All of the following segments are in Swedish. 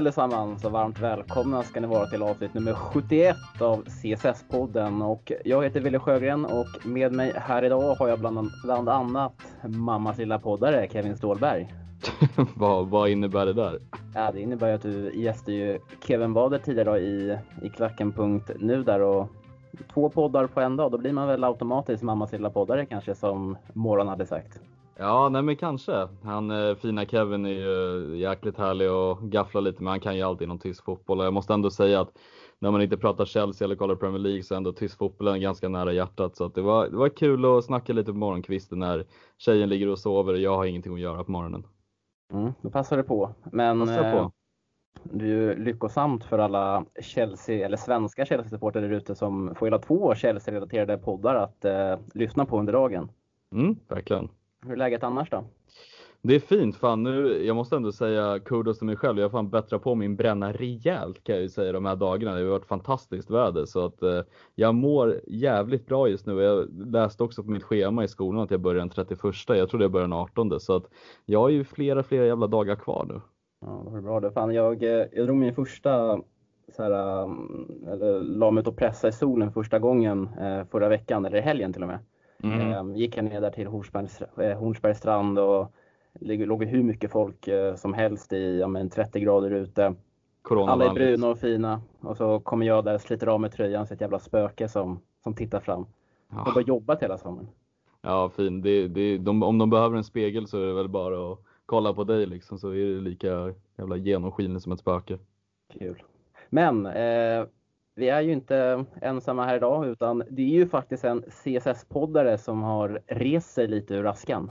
Allesammans och varmt välkomna ska ni vara till avsnitt nummer 71 av CSS-podden. Och jag heter Wille Sjögren och med mig här idag har jag bland, bland annat mammas lilla poddare Kevin Ståhlberg. vad, vad innebär det där? Ja, det innebär att du gästade ju Kevin Wader tidigare i, i klacken.nu där och två poddar på en dag, då blir man väl automatiskt mammas lilla poddare kanske som Morgon hade sagt. Ja, nej men kanske. Han eh, fina Kevin är ju jäkligt härlig och gafflar lite, men han kan ju alltid någon tysk fotboll och jag måste ändå säga att när man inte pratar Chelsea eller kollar Premier League så är ändå tysk fotbollen ganska nära hjärtat. Så att det, var, det var kul att snacka lite på morgonkvisten när tjejen ligger och sover och jag har ingenting att göra på morgonen. Mm, då passar det på. Men Passar på. eh, det är ju lyckosamt för alla Chelsea, eller svenska Chelsea-supportrar där ute som får hela två Chelsea-relaterade poddar att eh, lyssna på under dagen. Mm, verkligen. Hur är läget annars då? Det är fint. Fan nu, jag måste ändå säga kudos till mig själv. Jag har fan bättrat på min bränna rejält kan jag ju säga de här dagarna. Det har varit fantastiskt väder så att eh, jag mår jävligt bra just nu. Jag läste också på mitt schema i skolan att jag börjar den 31. Jag trodde jag började den 18 så att jag har ju flera, flera jävla dagar kvar nu. Ja, var bra det. Fan, jag, eh, jag drog min första, så här, um, eller la mig ut och pressa i solen första gången eh, förra veckan, eller helgen till och med. Mm. Eh, gick jag ner där till Hornsbergs, eh, Hornsbergs strand och låg, låg hur mycket folk eh, som helst i ja, men 30 grader ute. Alla är bruna och fina. Och så kommer jag där, sliter av mig tröjan, så ett jävla spöke som, som tittar fram. Jag har Ja, bara jobbat hela sommaren. ja fin. Det, det, de, om de behöver en spegel så är det väl bara att kolla på dig liksom så är det lika jävla genomskinligt som ett spöke. Kul. Men eh, vi är ju inte ensamma här idag utan det är ju faktiskt en CSS-poddare som har rest sig lite ur askan.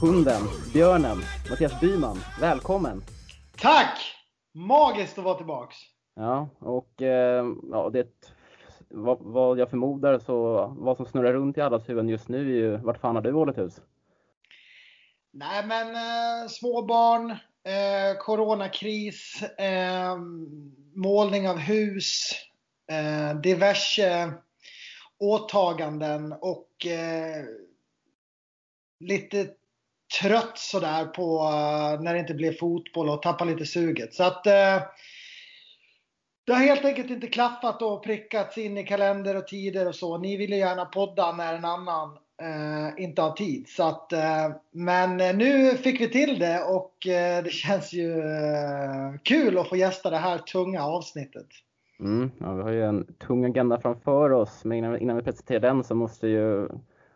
Hunden, björnen, Mattias Byman. Välkommen! Tack! Magiskt att vara tillbaks. Ja, och eh, ja, det, vad, vad jag förmodar så vad som snurrar runt i allas huvuden just nu är ju vart fan har du hållit hus? Nej men eh, småbarn, eh, coronakris, eh, målning av hus, eh, diverse åtaganden och eh, lite trött sådär på eh, när det inte blev fotboll och tappa lite suget. Så att eh, det har helt enkelt inte klaffat och prickats in i kalender och tider och så. Ni ville gärna podda när en annan eh, inte har tid. Så att, eh, men eh, nu fick vi till det och eh, det känns ju eh, kul att få gästa det här tunga avsnittet. Mm, ja, vi har ju en tung agenda framför oss, men innan, innan vi presenterar den så måste vi ju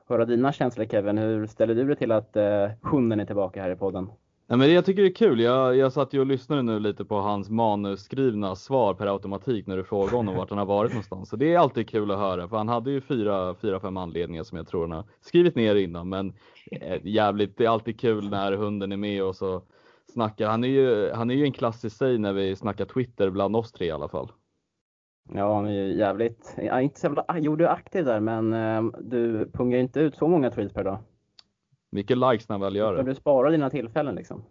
höra dina känslor Kevin. Hur ställer du dig till att eh, hunden är tillbaka här i podden? Nej, men jag tycker det är kul. Jag, jag satt ju och lyssnade nu lite på hans manusskrivna svar per automatik när du frågade honom vart han har varit någonstans. Så det är alltid kul att höra för han hade ju fyra, fyra fem anledningar som jag tror han har skrivit ner innan. Men eh, jävligt, det är alltid kul när hunden är med och så snackar. Han är ju, han är ju en klass i sig när vi snackar Twitter bland oss tre i alla fall. Ja, han är ju jävligt, ja, inte så jävla, jo du är aktiv där men eh, du pungar inte ut så många tweets per dag. Mycket likes när han väl gör det. du sparar dina tillfällen liksom.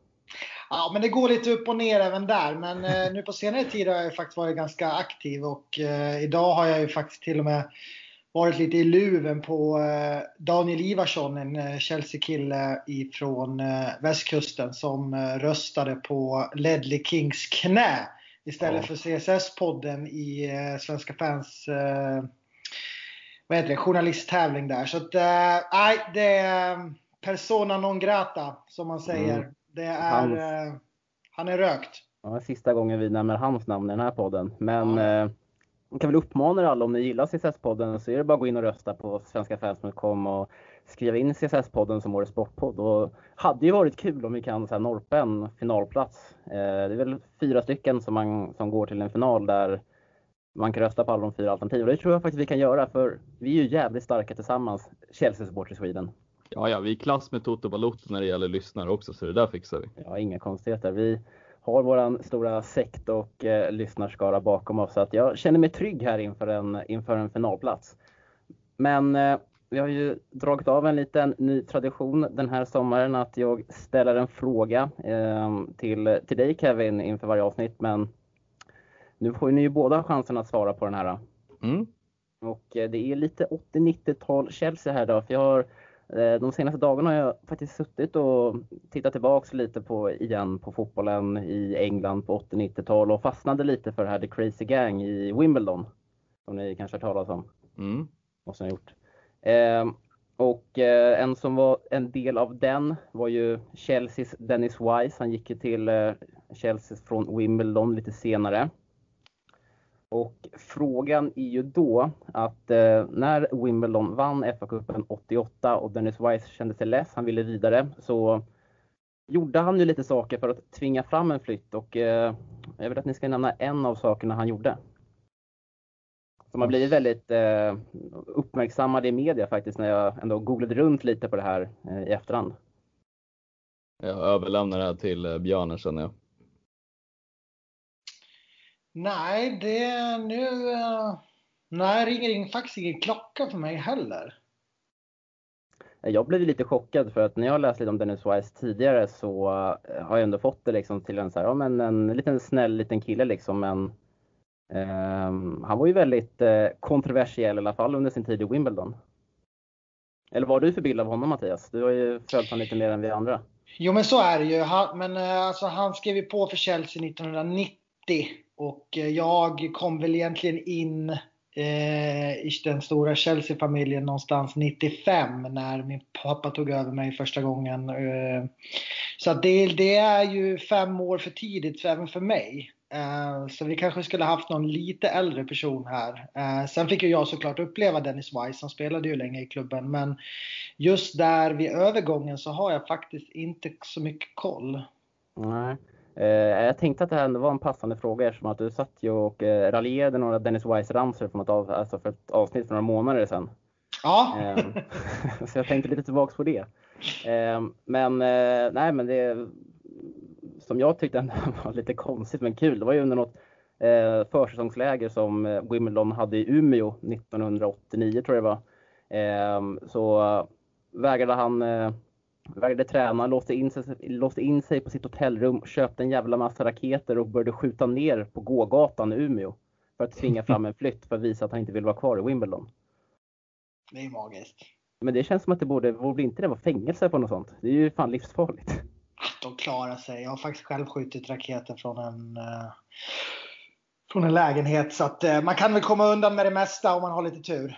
Ja, men det går lite upp och ner även där. Men eh, nu på senare tid har jag faktiskt varit ganska aktiv och eh, idag har jag ju faktiskt till och med varit lite i luven på eh, Daniel Ivarsson, en eh, Chelsea-kille ifrån eh, västkusten som eh, röstade på Ledley Kings knä istället Ja. för CSS-podden i eh, Svenska fans eh, vad heter det, journalisttävling där. Så att, eh, nej, det persona non grata som man säger. Mm. Det är, eh, han är rökt. Ja, sista gången vi nämner hans namn i den här podden. Men Ja. eh, kan väl uppmana er alla om ni gillar CSS-podden så är det bara att gå in och rösta på svenskafans.com och skriva in CSS-podden som årets sportpodd. Och hade ju varit kul om vi kan så här, norpa en finalplats. Eh, det är väl fyra stycken som, man, som går till en final där man kan rösta på alla de fyra alternativen. Och det tror jag faktiskt vi kan göra för vi är ju jävligt starka tillsammans, Chelsea Supporters Sweden. Ja, ja, vi är klass med Toto Balotto när det gäller lyssnare också så det där fixar vi. Ja, inga konstigheter. Vi har våran stora sekt och eh, lyssnarskara bakom oss. Så att jag känner mig trygg här inför en, inför en finalplats. Men eh, vi har ju dragit av en liten ny tradition den här sommaren att jag ställer en fråga eh, till, till dig Kevin inför varje avsnitt. Men nu får ni ju båda chansen att svara på den här. Mm. Och eh, det är lite 80-90-tal Chelsea här då. För jag har, de senaste dagarna har jag faktiskt suttit och tittat tillbaks lite på, igen på fotbollen i England på 80-90-tal och fastnade lite för det här The Crazy Gang i Wimbledon. Som ni kanske har talat om. Mm. Måste ha gjort. Eh, och eh, en som var en del av den var ju Chelseas Dennis Wise. Han gick ju till eh, Chelsea från Wimbledon lite senare. Och frågan är ju då att eh, när Wimbledon vann FA-cupen 88 och Dennis Wise kände sig less, han ville vidare, så gjorde han ju lite saker för att tvinga fram en flytt och eh, jag vill att ni ska nämna en av sakerna han gjorde. Som har blivit väldigt eh, uppmärksammad i media faktiskt när jag ändå googlade runt lite på det här eh, i efterhand. Jag överlämnar det här till eh, Björne känner jag. Nej, det nu... eh, Nej, ringer in faktiskt ingen klocka för mig heller. Jag blev lite chockad för att när jag läst lite om Dennis Wise tidigare så eh, har jag ändå fått det liksom till en, så här, ja, men en liten snäll liten kille liksom. Men, ehm, han var ju väldigt eh, kontroversiell i alla fall under sin tid i Wimbledon. Eller vad har du för bild av honom Mattias? Du har ju följt honom lite mer än vi andra. Jo, men så är det ju. Han, men eh, alltså, han skrev ju på för Chelsea 1990 och eh, jag kom väl egentligen in eh, i den stora Chelsea-familjen någonstans 95 när min pappa tog över mig första gången. Eh, så det, det är ju fem år för tidigt för, även för mig. Eh, så vi kanske skulle haft någon lite äldre person här. Eh, sen fick ju jag såklart uppleva Dennis Wise, han spelade ju länge i klubben. Men just där vid övergången så har jag faktiskt inte så mycket koll. Nej. Eh, jag tänkte att det här var en passande fråga eftersom att du satt ju och eh, raljerade några Dennis Wise-ramsor från ett av, alltså för ett avsnitt för några månader sedan. Ja, Ehm, så jag tänkte lite tillbaks på det. Ehm, men eh, nej, men det som jag tyckte ändå var lite konstigt men kul, det var ju under något eh, försäsongsläger som eh, Wimbledon hade i Umeå 1989 tror jag det var. Ehm, så vägrade han vägrade träna, låste in, sig, låste in sig på sitt hotellrum, köpte en jävla massa raketer och började skjuta ner på gågatan i Umeå. För att tvinga fram en flytt för att visa att han inte vill vara kvar i Wimbledon. det är magiskt. Men det känns som att det borde, borde inte det vara fängelse på något sånt? Det är ju fan livsfarligt. De klarar sig. Jag har faktiskt själv skjutit raketer från en, eh, från en lägenhet. Så att, eh, man kan väl komma undan med det mesta om man har lite tur.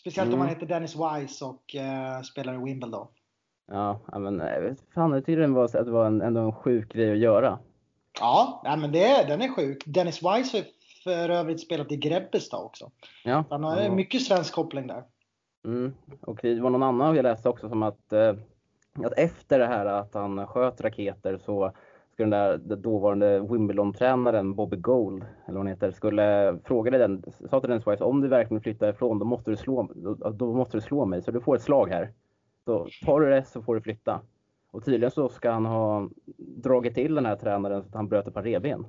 Speciellt om Mm. man heter Dennis Wise och eh, spelar i Wimbledon. Ja, men vet fan, jag tyckte var, att det var en, ändå en sjuk grej att göra. Ja, nej, men det, den är sjuk. Dennis Wise har för övrigt spelat i Grebbestad också. Ja, Han har ja. mycket svensk koppling där. Mm. Och det var någon annan jag läste också som att, eh, att efter det här att han sköt raketer så skulle den där dåvarande Wimbledon-tränaren Bobby Gold, eller vad han heter, skulle fråga den, sa till Dennis Wise om du verkligen flyttar ifrån då måste du slå, då, då måste du slå mig så du får ett slag här. Så tar du det så får du flytta. Och tydligen så ska han ha dragit till den här tränaren så att han bröt ett par revben.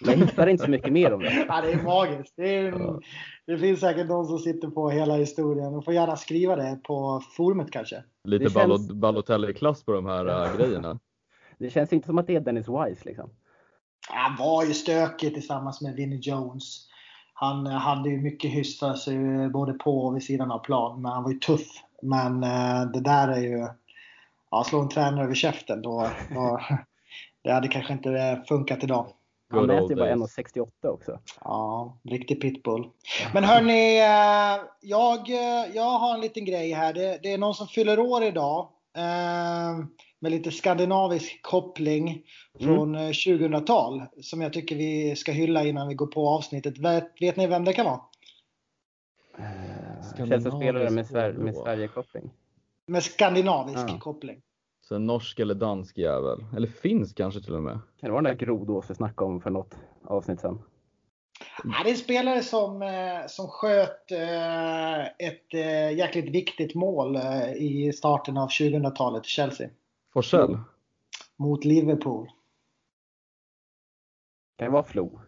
Men jag hittar inte så mycket mer om det. Ja, det är magiskt. Det, är, Ja. det finns säkert någon som sitter på hela historien. De får gärna skriva det på forumet kanske. Lite Det känns- Balotelli-klass på de här äh, grejerna. Det känns inte som att det är Dennis Wise liksom. Han var ju stökig tillsammans med Vinnie Jones. Han hade ju mycket hyss för sig eh, både på och vid sidan av plan. Men han var ju tuff. Men eh, det där är ju... Ja, slå en tränare över käften då... då det hade kanske inte eh, funkat idag. Han mäter ju bara days. 1,68 också. Ja, riktig pitbull. Men hörni, eh, jag, jag har en liten grej här. Det, det är någon som fyller år idag. eh, Med lite skandinavisk koppling från eh, 2000-tal. Som jag tycker vi ska hylla innan vi går på avsnittet. Vet, vet ni vem det kan vara? Chelsea-spelare med, Sver- med? Sverige-koppling. Med skandinavisk Ja. koppling. Så en norsk eller dansk jävel. Eller finsk kanske till och med. Kan det vara den där Grodås vi snackade om för något avsnitt sen? Ja, det är en spelare som, eh, som sköt eh, ett eh, jäkligt viktigt mål i starten av 2000-talet i Chelsea. Forsell? Mot Liverpool. Kan det vara Flo?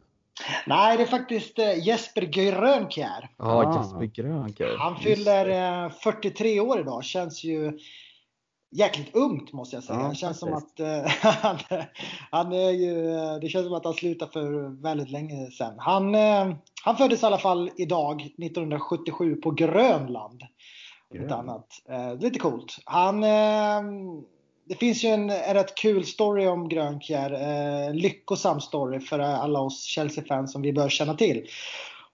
Nej, det är faktiskt eh, Jesper Grönkjær. Ja, Ah. Jesper Grönkjær. Han fyller det. eh, 43 år idag. Känns ju jäkligt ungt måste jag säga. Ja, känns som att eh, han, han är ju, det känns som att han slutade för väldigt länge sedan. Han, han föddes i alla fall idag 1977 på Grönland. Grön. annat. Lite coolt. Han, det finns ju en, en rätt kul story om Grönkjär. Eh, lyckosam story för alla oss Chelsea-fans som vi bör känna till.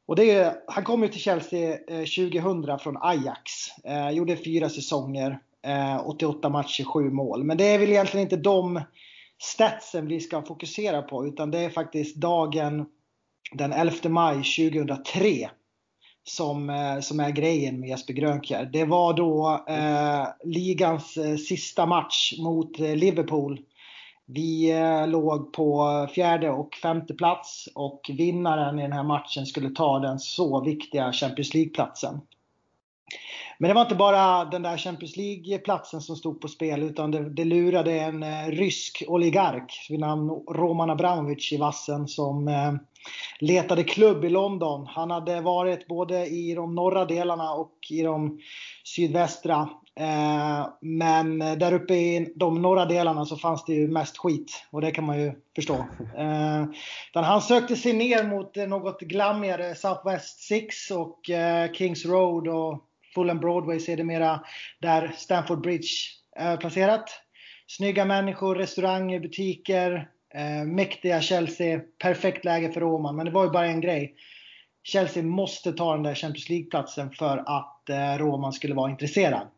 Och det är, han kom ju till Chelsea eh, 2000 från Ajax. Eh, gjorde fyra säsonger. Eh, 88 matcher, 7 mål. Men det är väl egentligen inte de statsen vi ska fokusera på. Utan det är faktiskt dagen den 11 maj 2003 som, eh, som är grejen med Jesper Grönkjär. Det var då eh, ligans eh, sista match mot eh, Liverpool. Vi eh, låg på fjärde och femte plats och vinnaren i den här matchen skulle ta den så viktiga Champions League-platsen. Men det var inte bara den där Champions League-platsen som stod på spel utan det, det lurade en eh, rysk oligark vid namn Roman Abramovich i vassen som eh, letade klubb i London. Han hade varit både i de norra delarna och i de sydvästra. Eh, men där uppe i de norra delarna så fanns det ju mest skit och det kan man ju förstå. Eh, han sökte sig ner mot något glammigare Southwest Six och eh, Kings Road och Fulham Broadway sedermera där Stamford Bridge är placerat. Snygga människor, restauranger, butiker, eh, mäktiga Chelsea. Perfekt läge för Roman, men det var ju bara en grej. Chelsea måste ta den där Champions League-platsen för att eh, Roman skulle vara intresserad.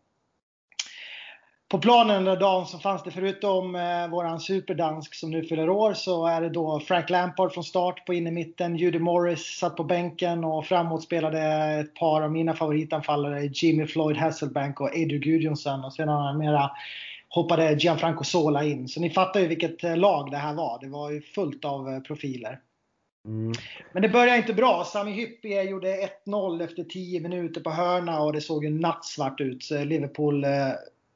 På planen den dagen så fanns det förutom eh, våran superdansk som nu fyller år så är det då Frank Lampard från start på innermitten. Judy Morris satt på bänken och framåt spelade ett par av mina favoritanfallare Jimmy Floyd Hasselbank och Adrian Gudjonsson och sedan mera hoppade Gianfranco Sola in. Så ni fattar ju vilket eh, lag det här var. Det var ju fullt av eh, profiler. Mm. Men det började inte bra. Sami Hyppie gjorde 1-0 efter 10 minuter på hörna och det såg ju nattsvart ut. Liverpool eh,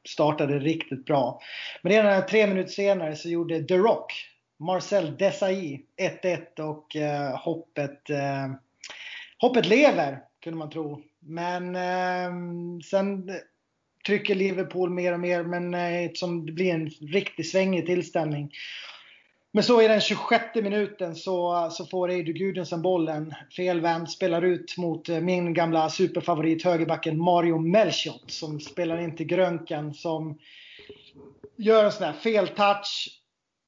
startade riktigt bra. Men redan tre minuter senare så gjorde The Rock, Marcel Desailly 1-1 och eh, hoppet, eh, hoppet lever kunde man tro. Men eh, sen trycker Liverpool mer och mer men eh, som det blir en riktigt svängig tillställning. Men så i den 26 minuten så, så får Eidur Gudensen bollen. Felvänd, spelar ut mot eh, min gamla superfavorit högerbacken Mario Melchiot som spelar in till Grönken som gör en sån här feltouch,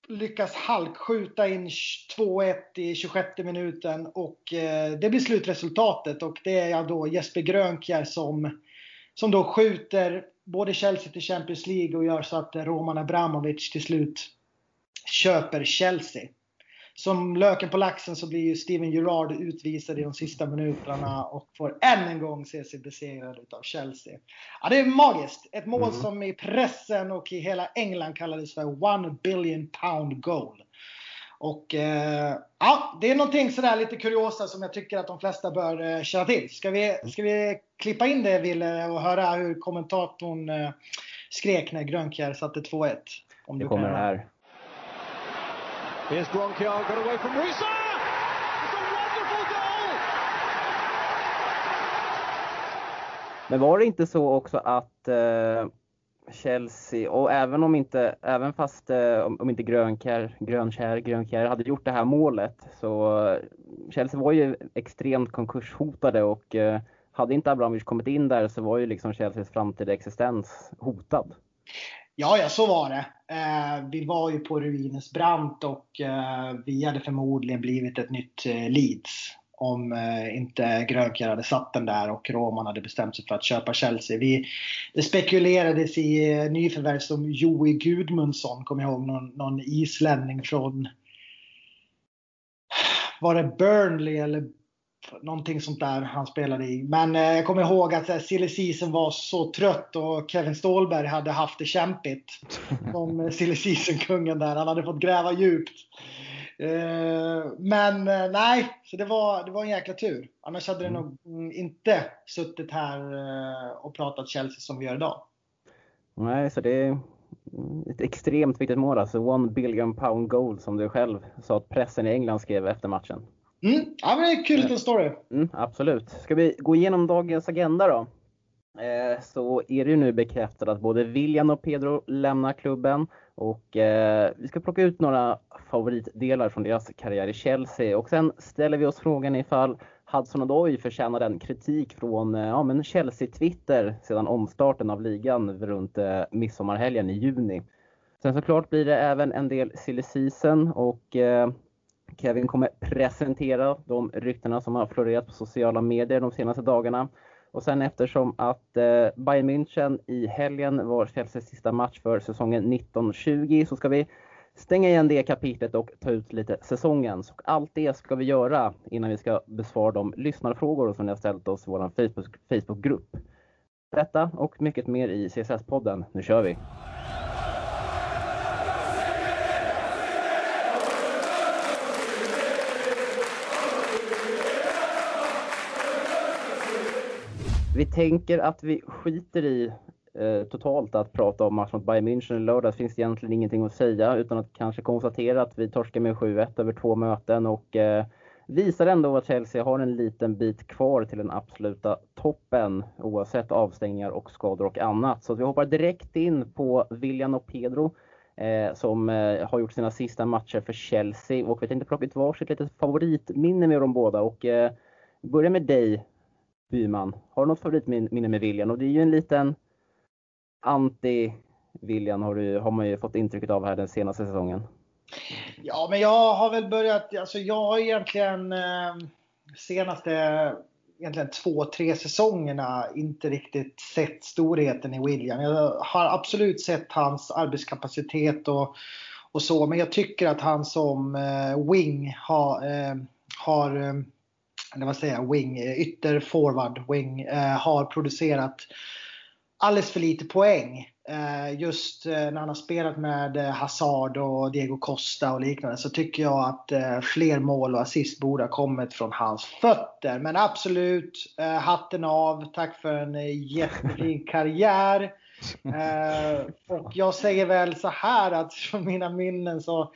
lyckas halkskjuta in 2-1 i 26 minuten och eh, det blir slutresultatet och det är då Jesper Grönkjær som, som då skjuter både Chelsea till Champions League och gör så att eh, Roman Abramovic till slut köper Chelsea. Som löken på laxen så blir ju Steven Gerrard utvisad i de sista minuterna och får än en gång se sig besegrad utav Chelsea. Ja, det är magiskt. Ett mål Mm. som i pressen och i hela England kallades för One billion pound goal. Och eh, ja, det är någonting sådär lite kuriosa som jag tycker att de flesta bör eh, känna till. Ska vi, ska vi klippa in det Wille och höra hur kommentatorn eh, skrek när Grönkjær satte 2-1? Om Det kommer här. Here's Gronkjær, got away from Risa! It's a wonderful goal! Men var det inte så också att eh, Chelsea, och även om inte, även fast eh, om, om inte Grönkär, Grönkär, Grönkär hade gjort det här målet så eh, Chelsea var ju extremt konkurshotade och eh, hade inte Abramovic kommit in där så var ju liksom Chelseas framtida existens hotad. Ja, ja, så var det. Eh, vi var ju på ruinens brant och eh, vi hade förmodligen blivit ett nytt eh, Leeds om eh, inte Grönkjær hade satt den där och Roman hade bestämt sig för att köpa Chelsea. Vi, det spekulerades i eh, nyförvärv som Joey Gudmundsson, kommer jag ihåg, någon, någon islänning från var det Burnley eller någonting sånt där han spelade i. Men eh, jag kommer ihåg att eh, silly season var så trött och Kevin Ståhlberg hade haft det kämpigt. Som eh, silly season-kungen där. Han hade fått gräva djupt. Eh, men eh, nej, så det var, det var en jäkla tur. Annars hade det Mm. nog mm, inte suttit här eh, och pratat Chelsea som vi gör idag. Nej, så det är ett extremt viktigt mål alltså. One billion pound goal som du själv sa att pressen i England skrev efter matchen. Mm. Ja, men det är kul liten story. Mm, absolut. Ska vi gå igenom dagens agenda då? eh, så är det ju nu bekräftat att både William och Pedro lämnar klubben och eh, vi ska plocka ut några favoritdelar från deras karriär i Chelsea och sen ställer vi oss frågan ifall Hudson Odoi förtjänar den kritik från eh, ja, men Chelsea-Twitter sedan omstarten av ligan runt eh, midsommarhelgen i juni. Sen såklart blir det även en del silly season och eh, Kevin kommer presentera de ryktena som har florerat på sociala medier de senaste dagarna. Och sen eftersom att eh, Bayern München i helgen var Chelseas sista match för säsongen 19-20 så ska vi stänga igen det kapitlet och ta ut lite säsongens. Och allt det ska vi göra innan vi ska besvara de lyssnarfrågor som ni har ställt oss i vår Facebook, Facebookgrupp. Detta och mycket mer i CSS-podden. Nu kör vi! Vi tänker att vi skiter i eh, totalt att prata om matchen mot Bayern München i lördags. finns det egentligen ingenting att säga utan att kanske konstatera att vi torskar med 7-1 över två möten och eh, visar ändå att Chelsea har en liten bit kvar till den absoluta toppen oavsett avstängningar och skador och annat. Så vi hoppar direkt in på William och Pedro eh, som eh, har gjort sina sista matcher för Chelsea och vi tänkte plocka ut varsitt litet favoritminne med dem båda och eh, börja med dig Byman. Har du något favoritminne med William? Och det är ju en liten anti-William har, har man ju fått intrycket av här den senaste säsongen. Ja, men jag har väl börjat, alltså jag har egentligen eh, senaste egentligen två, tre säsongerna inte riktigt sett storheten i William. Jag har absolut sett hans arbetskapacitet och, och så, men jag tycker att han som eh, wing har, eh, har eh, eller vad säger jag, wing, eh, ytter forward wing, eh, har producerat alldeles för lite poäng. Eh, just när han har spelat med Hazard och Diego Costa och liknande så tycker jag att fler mål och assist borde ha kommit från hans fötter. Men absolut, hatten av. Tack för en jättefin karriär. och jag säger väl så här att från mina minnen så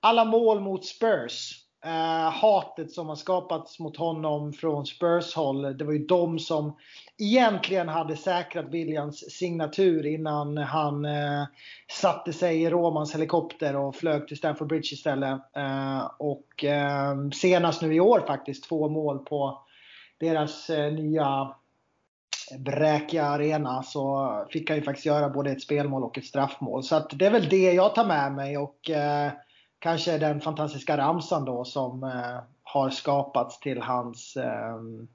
alla mål mot Spurs eh, hatet som har skapats mot honom från Spurs håll. Det var ju de som egentligen hade säkrat Williams signatur innan han eh, satte sig i Romans helikopter och flög till Stamford Bridge istället. Eh, och eh, senast nu i år faktiskt två mål på deras eh, nya bräkiga arena så fick han ju faktiskt göra både ett spelmål och ett straffmål. Så att det är väl det jag tar med mig och eh, kanske den fantastiska ramsan då som eh, har skapats till hans ehm,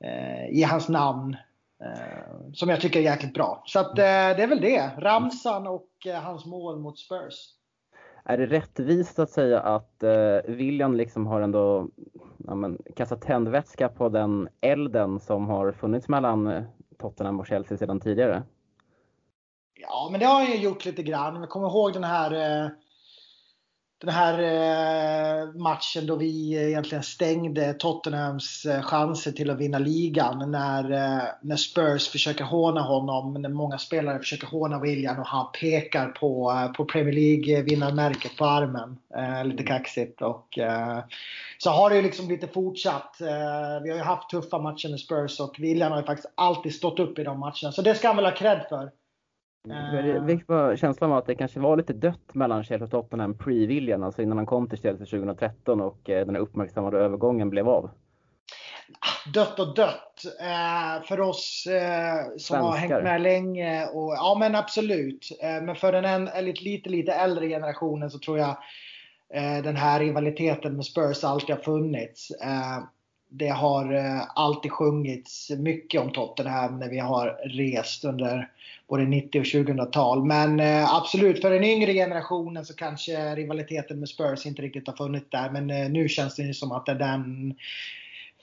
eh, i hans namn. Eh, som jag tycker är jäkligt bra. Så att, eh, det är väl det. Ramsan och eh, hans mål mot Spurs. Är det rättvist att säga att eh, William liksom har ändå ja, men, kastat tändvätska på den elden som har funnits mellan Tottenham och Chelsea sedan tidigare? Ja, men det har han ju gjort lite grann. Jag kommer ihåg den här den här eh, matchen då vi egentligen stängde Tottenhams eh, chanser till att vinna ligan. När, eh, när Spurs försöker håna honom, när många spelare försöker håna William och han pekar på, på Premier League-vinnarmärket på armen. lite kaxigt. Och, så har det ju liksom lite fortsatt. vi har ju haft tuffa matcher med Spurs och William har ju faktiskt alltid stått upp i de matcherna. Så det ska han väl ha cred för. Jag fick bara känslan av att det kanske var lite dött mellan Chelsea och Tottenham pre-William, alltså innan han kom till Chelsea 2013 och eh, den uppmärksammade övergången blev av. Dött och dött. Eh, för oss eh, som Svenskar. har hängt med länge. Och, ja men absolut. men för den en, lite, lite, lite äldre generationen så tror jag den här rivaliteten med Spurs alltid har funnits det har eh, alltid sjungits mycket om Tottenham när vi har rest under både 90 och 2000-tal. Men eh, absolut, för den yngre generationen så kanske rivaliteten med Spurs inte riktigt har funnits där. Men eh, nu känns det ju som att den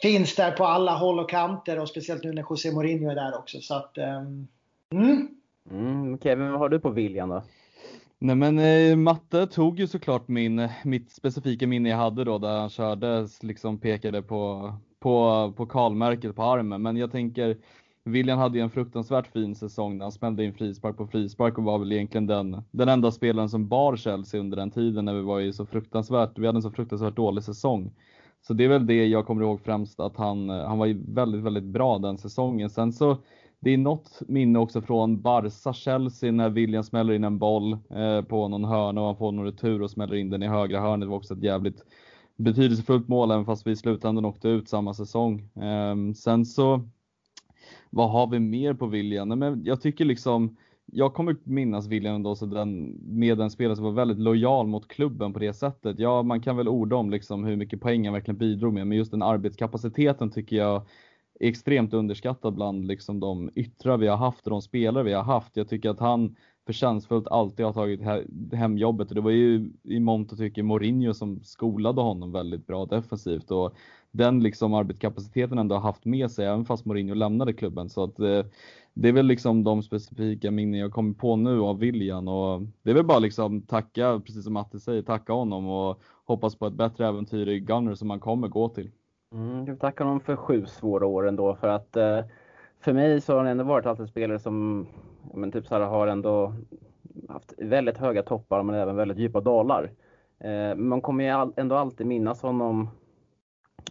finns där på alla håll och kanter och speciellt nu när José Mourinho är där också. Så att, ehm, mm. Mm, Kevin, vad har du på viljan då? Nej men eh, matte tog ju såklart min, eh, mitt specifika minne jag hade då där han körde, liksom pekade på, på pokalmärket på armen. Men jag tänker, William hade ju en fruktansvärt fin säsong när han smällde in frispark på frispark och var väl egentligen den, den enda spelaren som bar Chelsea under den tiden när vi var i så fruktansvärt, vi hade en så fruktansvärt dålig säsong. Så det är väl det jag kommer ihåg främst att han, eh, han var ju väldigt, väldigt bra den säsongen. Sen så det är något minne också från Barca Chelsea när William smäller in en boll eh, på någon hörna och han får någon retur och smäller in den i högra hörnet. Det var också ett jävligt betydelsefullt mål även fast vi i slutändan åkte ut samma säsong. Eh, sen så, vad har vi mer på William? Men jag tycker liksom jag kommer minnas William ändå så den, med en spelare som var väldigt lojal mot klubben på det sättet. Ja, man kan väl orda om liksom hur mycket poäng han verkligen bidrog med, men just den arbetskapaciteten tycker jag extremt underskattad bland liksom de yttrar vi har haft och de spelare vi har haft. Jag tycker att han förtjänstfullt alltid har tagit hem jobbet och det var ju i mångt och tycker Mourinho som skolade honom väldigt bra defensivt och den liksom arbetskapaciteten ändå har haft med sig även fast Mourinho lämnade klubben. Så att eh, det är väl liksom de specifika minnen jag kommer på nu av William och det är väl bara liksom tacka, precis som Matte säger, tacka honom och hoppas på ett bättre äventyr i Gunner som han kommer gå till. Mm, jag tackar honom för sju svåra år ändå för att eh, för mig så har han ändå varit alltid en spelare som men typ så här, har ändå haft väldigt höga toppar men även väldigt djupa dalar. Eh, man kommer ju ändå alltid minnas honom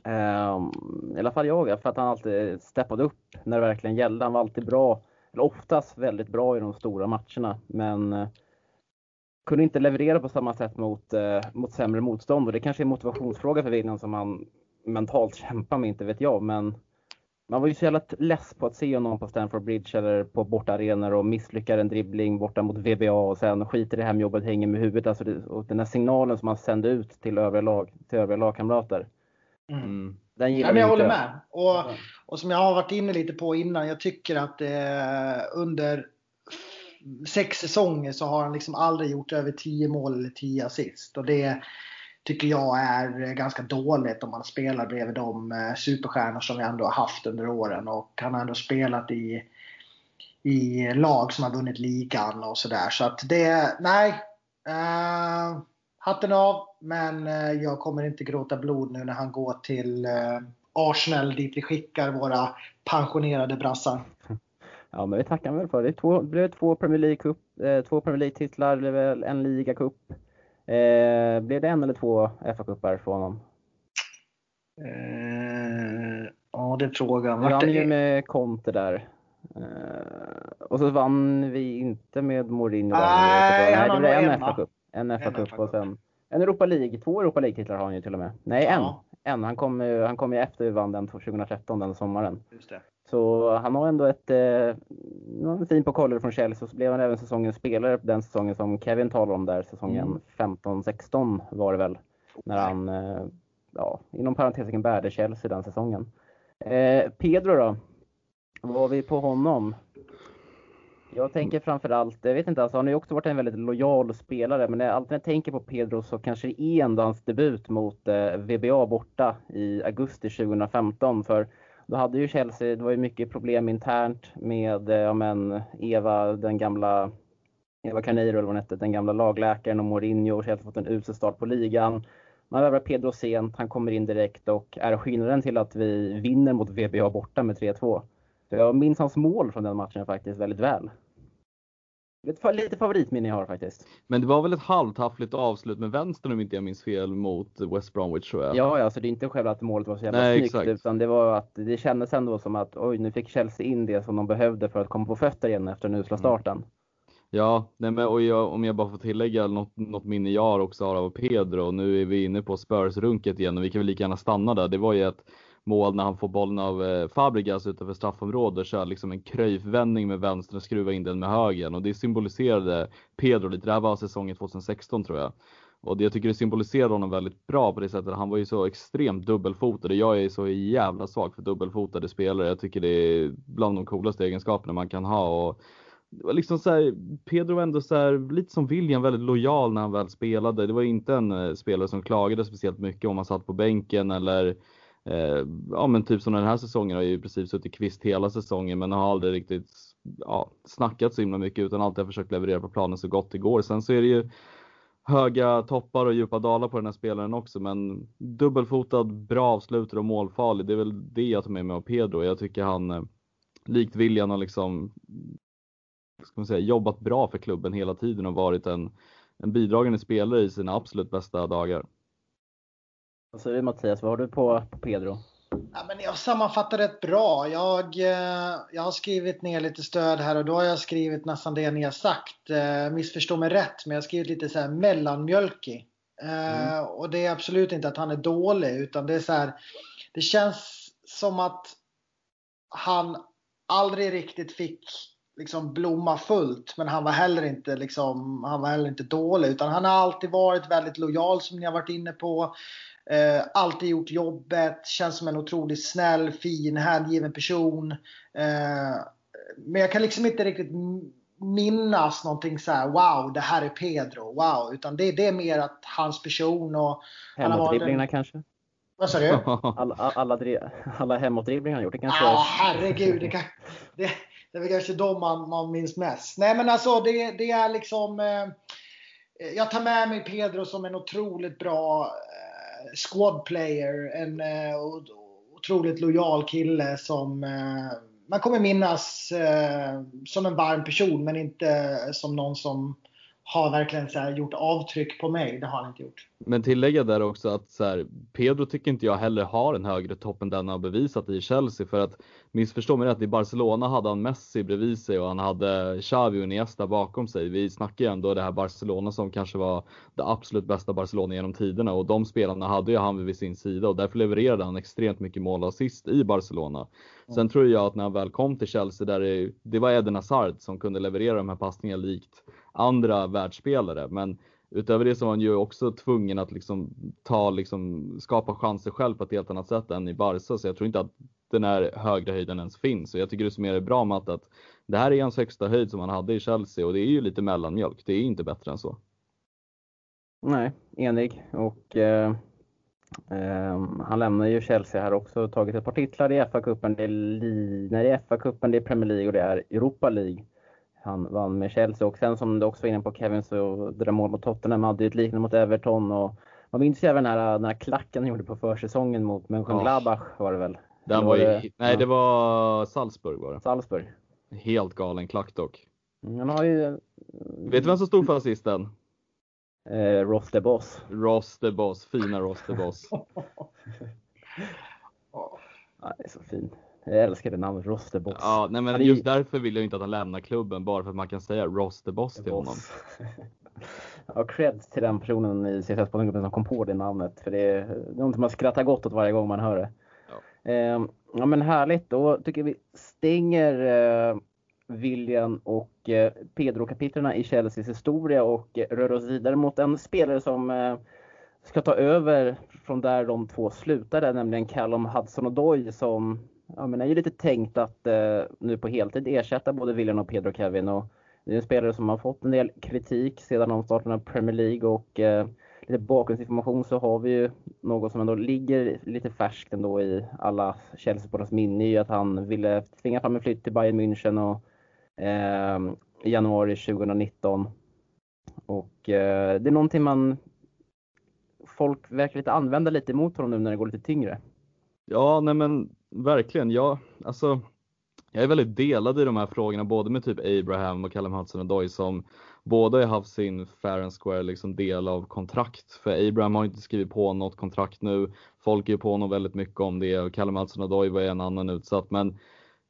eh, i alla fall jag, för att han alltid steppade upp när det verkligen gällde. Han var alltid bra, eller oftast väldigt bra i de stora matcherna, men eh, kunde inte leverera på samma sätt mot, eh, mot sämre motstånd. Och det kanske är en motivationsfråga för William som han mentalt kämpa med, inte vet jag. Men man var ju så jävla less på att se honom på Stamford Bridge eller på bortaarenor och misslyckar en dribbling borta mot VBA och sen skiter i hemjobbet, hänger med huvudet. Alltså det, och den här signalen som han sände ut till övriga, lag, till övriga lagkamrater. Mm. mm. Den gillar ja, men jag inte. håller med. Och, och som jag har varit inne lite på innan, jag tycker att eh, under sex säsonger så har han liksom aldrig gjort över 10 mål eller 10 assist. Och det, tycker jag är eh, ganska dåligt om man spelar bredvid de eh, superstjärnor som vi ändå har haft under åren. Och han har ändå spelat i, i lag som har vunnit ligan och sådär. Så att det, nej. Uh, hatten av, men jag kommer inte gråta blod nu när han går till uh, Arsenal dit vi skickar våra pensionerade brassar. Ja, men vi tackar väl för det. Två, det blev två Premier League, eh, två Premier League-titlar, det blev en ligacup. Eh, blev det en eller två FA-cupar för honom? Eh, ja, det är frågan. Vi vann ju med Conte där. Eh, och så vann vi inte med Mourinho. Nej, Nej det blev en FA-cup. En FA-cup och sen en Europa League. Två Europa League-titlar har han ju till och med. Nej, ja. en. en. Han kom, han kom ju efter vi vann den 2013, den sommaren. Just det. Så han har ändå ett, eh, fin pokal från Chelsea och så blev han även säsongens spelare den säsongen som Kevin talade om där, säsongen mm. 15-16 var det väl. När han, eh, ja, inom parentesen bärde Chelsea den säsongen. Eh, Pedro då? Vad har vi på honom? Jag tänker framförallt, jag vet inte, alltså han har ju också varit en väldigt lojal spelare, men alltid när jag tänker på Pedro så kanske det är ändå hans debut mot eh, VBA borta i augusti 2015. För då hade ju Chelsea, det var ju mycket problem internt med, eh, ja men, Eva, den gamla Eva Carneiro eller vad hette, den gamla lagläkaren och Mourinho och Chelsea fått en usel start på ligan. Man värvar Pedro sent, han kommer in direkt och är skillnaden till att vi vinner mot VBA borta med 3-2. jag minns hans mål från den matchen faktiskt väldigt väl. Lite, lite favoritminne jag har faktiskt. Men det var väl ett halvtaffligt avslut med vänstern om inte jag minns fel mot West Bromwich tror jag. Ja, alltså det är inte själva att målet var så jävla Nej, snyggt exakt. utan det var att det kändes ändå som att oj, nu fick Chelsea in det som de behövde för att komma på fötter igen efter den usla mm. starten. Mm. Ja, nej men, och jag, om jag bara får tillägga något, något minne jag också har av Pedro. Nu är vi inne på Spurs-runket igen och vi kan väl lika gärna stanna där. Det var ju ett mål när han får bollen av eh, Fabregas utanför straffområdet, kör liksom en kröjfvändning med vänster och skruvar in den med höger och det symboliserade Pedro lite. Det här var säsongen 2016 tror jag. Och det, jag tycker det symboliserade honom väldigt bra på det sättet. Han var ju så extremt dubbelfotad. Jag är så jävla svag för dubbelfotade spelare. Jag tycker det är bland de coolaste egenskaperna man kan ha. Och det var liksom så här, Pedro var ändå så här, lite som William, väldigt lojal när han väl spelade. Det var inte en eh, spelare som klagade speciellt mycket om han satt på bänken eller Eh, ja men typ som den här säsongen har ju i princip suttit kvist hela säsongen men har aldrig riktigt ja, snackat så himla mycket utan alltid försökt leverera på planen så gott det går. Sen så är det ju höga toppar och djupa dalar på den här spelaren också men dubbelfotad, bra avslutare och målfarlig. Det är väl det jag tar med mig av Pedro. Jag tycker han eh, likt William har liksom ska man säga, jobbat bra för klubben hela tiden och varit en, en bidragande spelare i sina absolut bästa dagar. Vad säger du Mattias, vad har du på, på Pedro? Ja, men jag sammanfattar rätt bra. Jag, eh, jag har skrivit ner lite stöd här och då har jag skrivit nästan det ni har sagt. Eh, missförstå mig rätt, men jag har skrivit lite så här mellanmjölkig. Eh, mm. Och det är absolut inte att han är dålig, utan det är så här. Det känns som att han aldrig riktigt fick liksom blomma fullt. Men han var heller inte, liksom, han var heller inte dålig. Utan han har alltid varit väldigt lojal som ni har varit inne på. Eh, alltid gjort jobbet, känns som en otroligt snäll, fin, hängiven person. Eh, men jag kan liksom inte riktigt minnas någonting så här, wow, det här är Pedro, wow. Utan det, det är mer att hans person och... Hemåtdribblingarna kanske? Vad sa du? Alla, alla, alla hemåtdribblingar han gjort. Det kanske... Ja, herregud. Det, kan, det, det är väl kanske de man, man minns mest. Nej, men alltså det, det är liksom... Eh, jag tar med mig Pedro som en otroligt bra squad player. En eh, otroligt lojal kille som eh, man kommer minnas eh, som en varm person men inte som någon som har verkligen så gjort avtryck på mig. Det har han inte gjort. Men tillägga där också att så här, Pedro tycker inte jag heller har en högre topp än den han har bevisat i Chelsea. För att missförstå mig rätt, i Barcelona hade han Messi bredvid sig och han hade Xavi och Iniesta bakom sig. Vi snackar ju ändå det här Barcelona som kanske var det absolut bästa Barcelona genom tiderna och de spelarna hade ju han vid sin sida och därför levererade han extremt mycket mål och assist i Barcelona. Sen tror jag att när han väl kom till Chelsea där det, det var Eden Hazard som kunde leverera de här passningarna likt andra världsspelare. Men utöver det så var han ju också tvungen att liksom ta, liksom, skapa chanser själv på ett helt annat sätt än i Barca. Så jag tror inte att den här högre höjden ens finns. Och jag tycker det som är det bra med att det här är hans högsta höjd som han hade i Chelsea och det är ju lite mellanmjölk. Det är inte bättre än så. Nej, enig. Och eh, eh, han lämnar ju Chelsea här också och tagit ett par titlar i FA-cupen. Det är, FA-cupen, det är Premier League och det är Europa League han vann med Chelsea. Och sen som du också var inne på Kevin, så det där mål mot Tottenham hade ju ett liknande mot Everton. Och man minns ju även den här, den här klacken han gjorde på försäsongen mot Mönchengladbach oh. var det väl? Den var, det, nej, ja. det var Salzburg var det. Salzburg. Helt galen klack dock. Mm, han har ju... Vet du vem som stod för assisten? Eh, Ross the Boss. Ross the Boss, fina Ross the Boss. ja, det är så fint. Jag älskar det namnet, Ross the Boss. Ja, nej, men just därför vill jag inte att han lämnar klubben, bara för att man kan säga Ross the Boss till honom. ja, cred till den personen i CSS-podden som kom på det namnet. För det är, något man skrattar gott åt varje gång man hör det. Ja, eh, ja men härligt. Då tycker vi stänger eh, William och eh, Pedro-kapitlerna i Chelseas historia och rör oss vidare mot en spelare som eh, ska ta över från där de två slutade, nämligen Callum Hudson-Odoi som ja, men är ju lite tänkt att eh, nu på heltid ersätta både William och Pedro Kevin. Och det är en spelare som har fått en del kritik sedan omstarten av Premier League och eh, lite bakgrundsinformation så har vi ju något som ändå ligger lite färskt ändå i alla Chelsea-supportrars minne ju att han ville tvinga fram en flytt till Bayern München och, eh, i januari 2019. Och eh, det är någonting man folk verkar lite använda lite emot honom nu när det går lite tyngre. Ja, nej men verkligen. Jag, alltså, jag är väldigt delad i de här frågorna, både med typ Abraham och Callum Hudson och Doy som båda har haft sin fair and square liksom del av kontrakt. För Abraham har inte skrivit på något kontrakt nu. Folk är på honom väldigt mycket om det och Callum Hudson och Doy var en annan utsatt. Men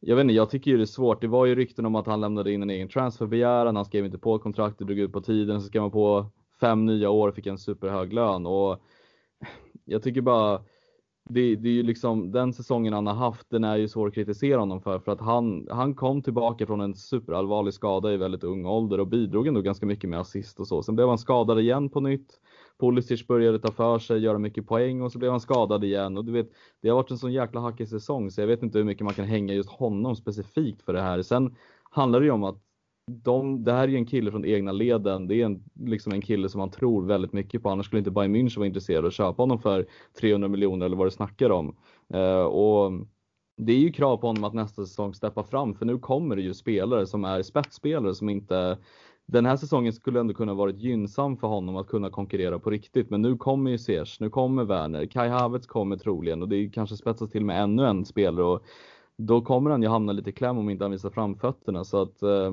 jag vet inte, jag tycker ju det är svårt. Det var ju rykten om att han lämnade in en egen transferbegäran. Han skrev inte på kontrakt, det drog ut på tiden. Så skrev man på fem nya år och fick en superhög lön. Och jag tycker bara det, det, är ju liksom den säsongen han har haft, den är ju svår att kritisera honom för. För att han, han kom tillbaka från en superallvarlig skada i väldigt ung ålder och bidrog ändå ganska mycket med assist och så. Sen blev han skadad igen på nytt. Pulisic började ta för sig, göra mycket poäng och så blev han skadad igen. Och du vet, det har varit en sån jäkla hackig säsong så jag vet inte hur mycket man kan hänga just honom specifikt för det här. Sen handlar det ju om att de, det här är ju en kille från egna leden. Det är en, liksom en kille som man tror väldigt mycket på. Annars skulle inte Bayern München vara intresserad av att köpa honom för 300 miljoner eller vad det snackar om. Eh, och det är ju krav på honom att nästa säsong steppa fram för nu kommer det ju spelare som är spetsspelare som inte den här säsongen skulle ändå kunna varit gynnsam för honom att kunna konkurrera på riktigt. Men nu kommer ju Ziyech, nu kommer Werner, Kai Havertz kommer troligen och det kanske spetsas till med ännu en spelare och då kommer han ju hamna lite i kläm om inte han visar framfötterna. Så att eh,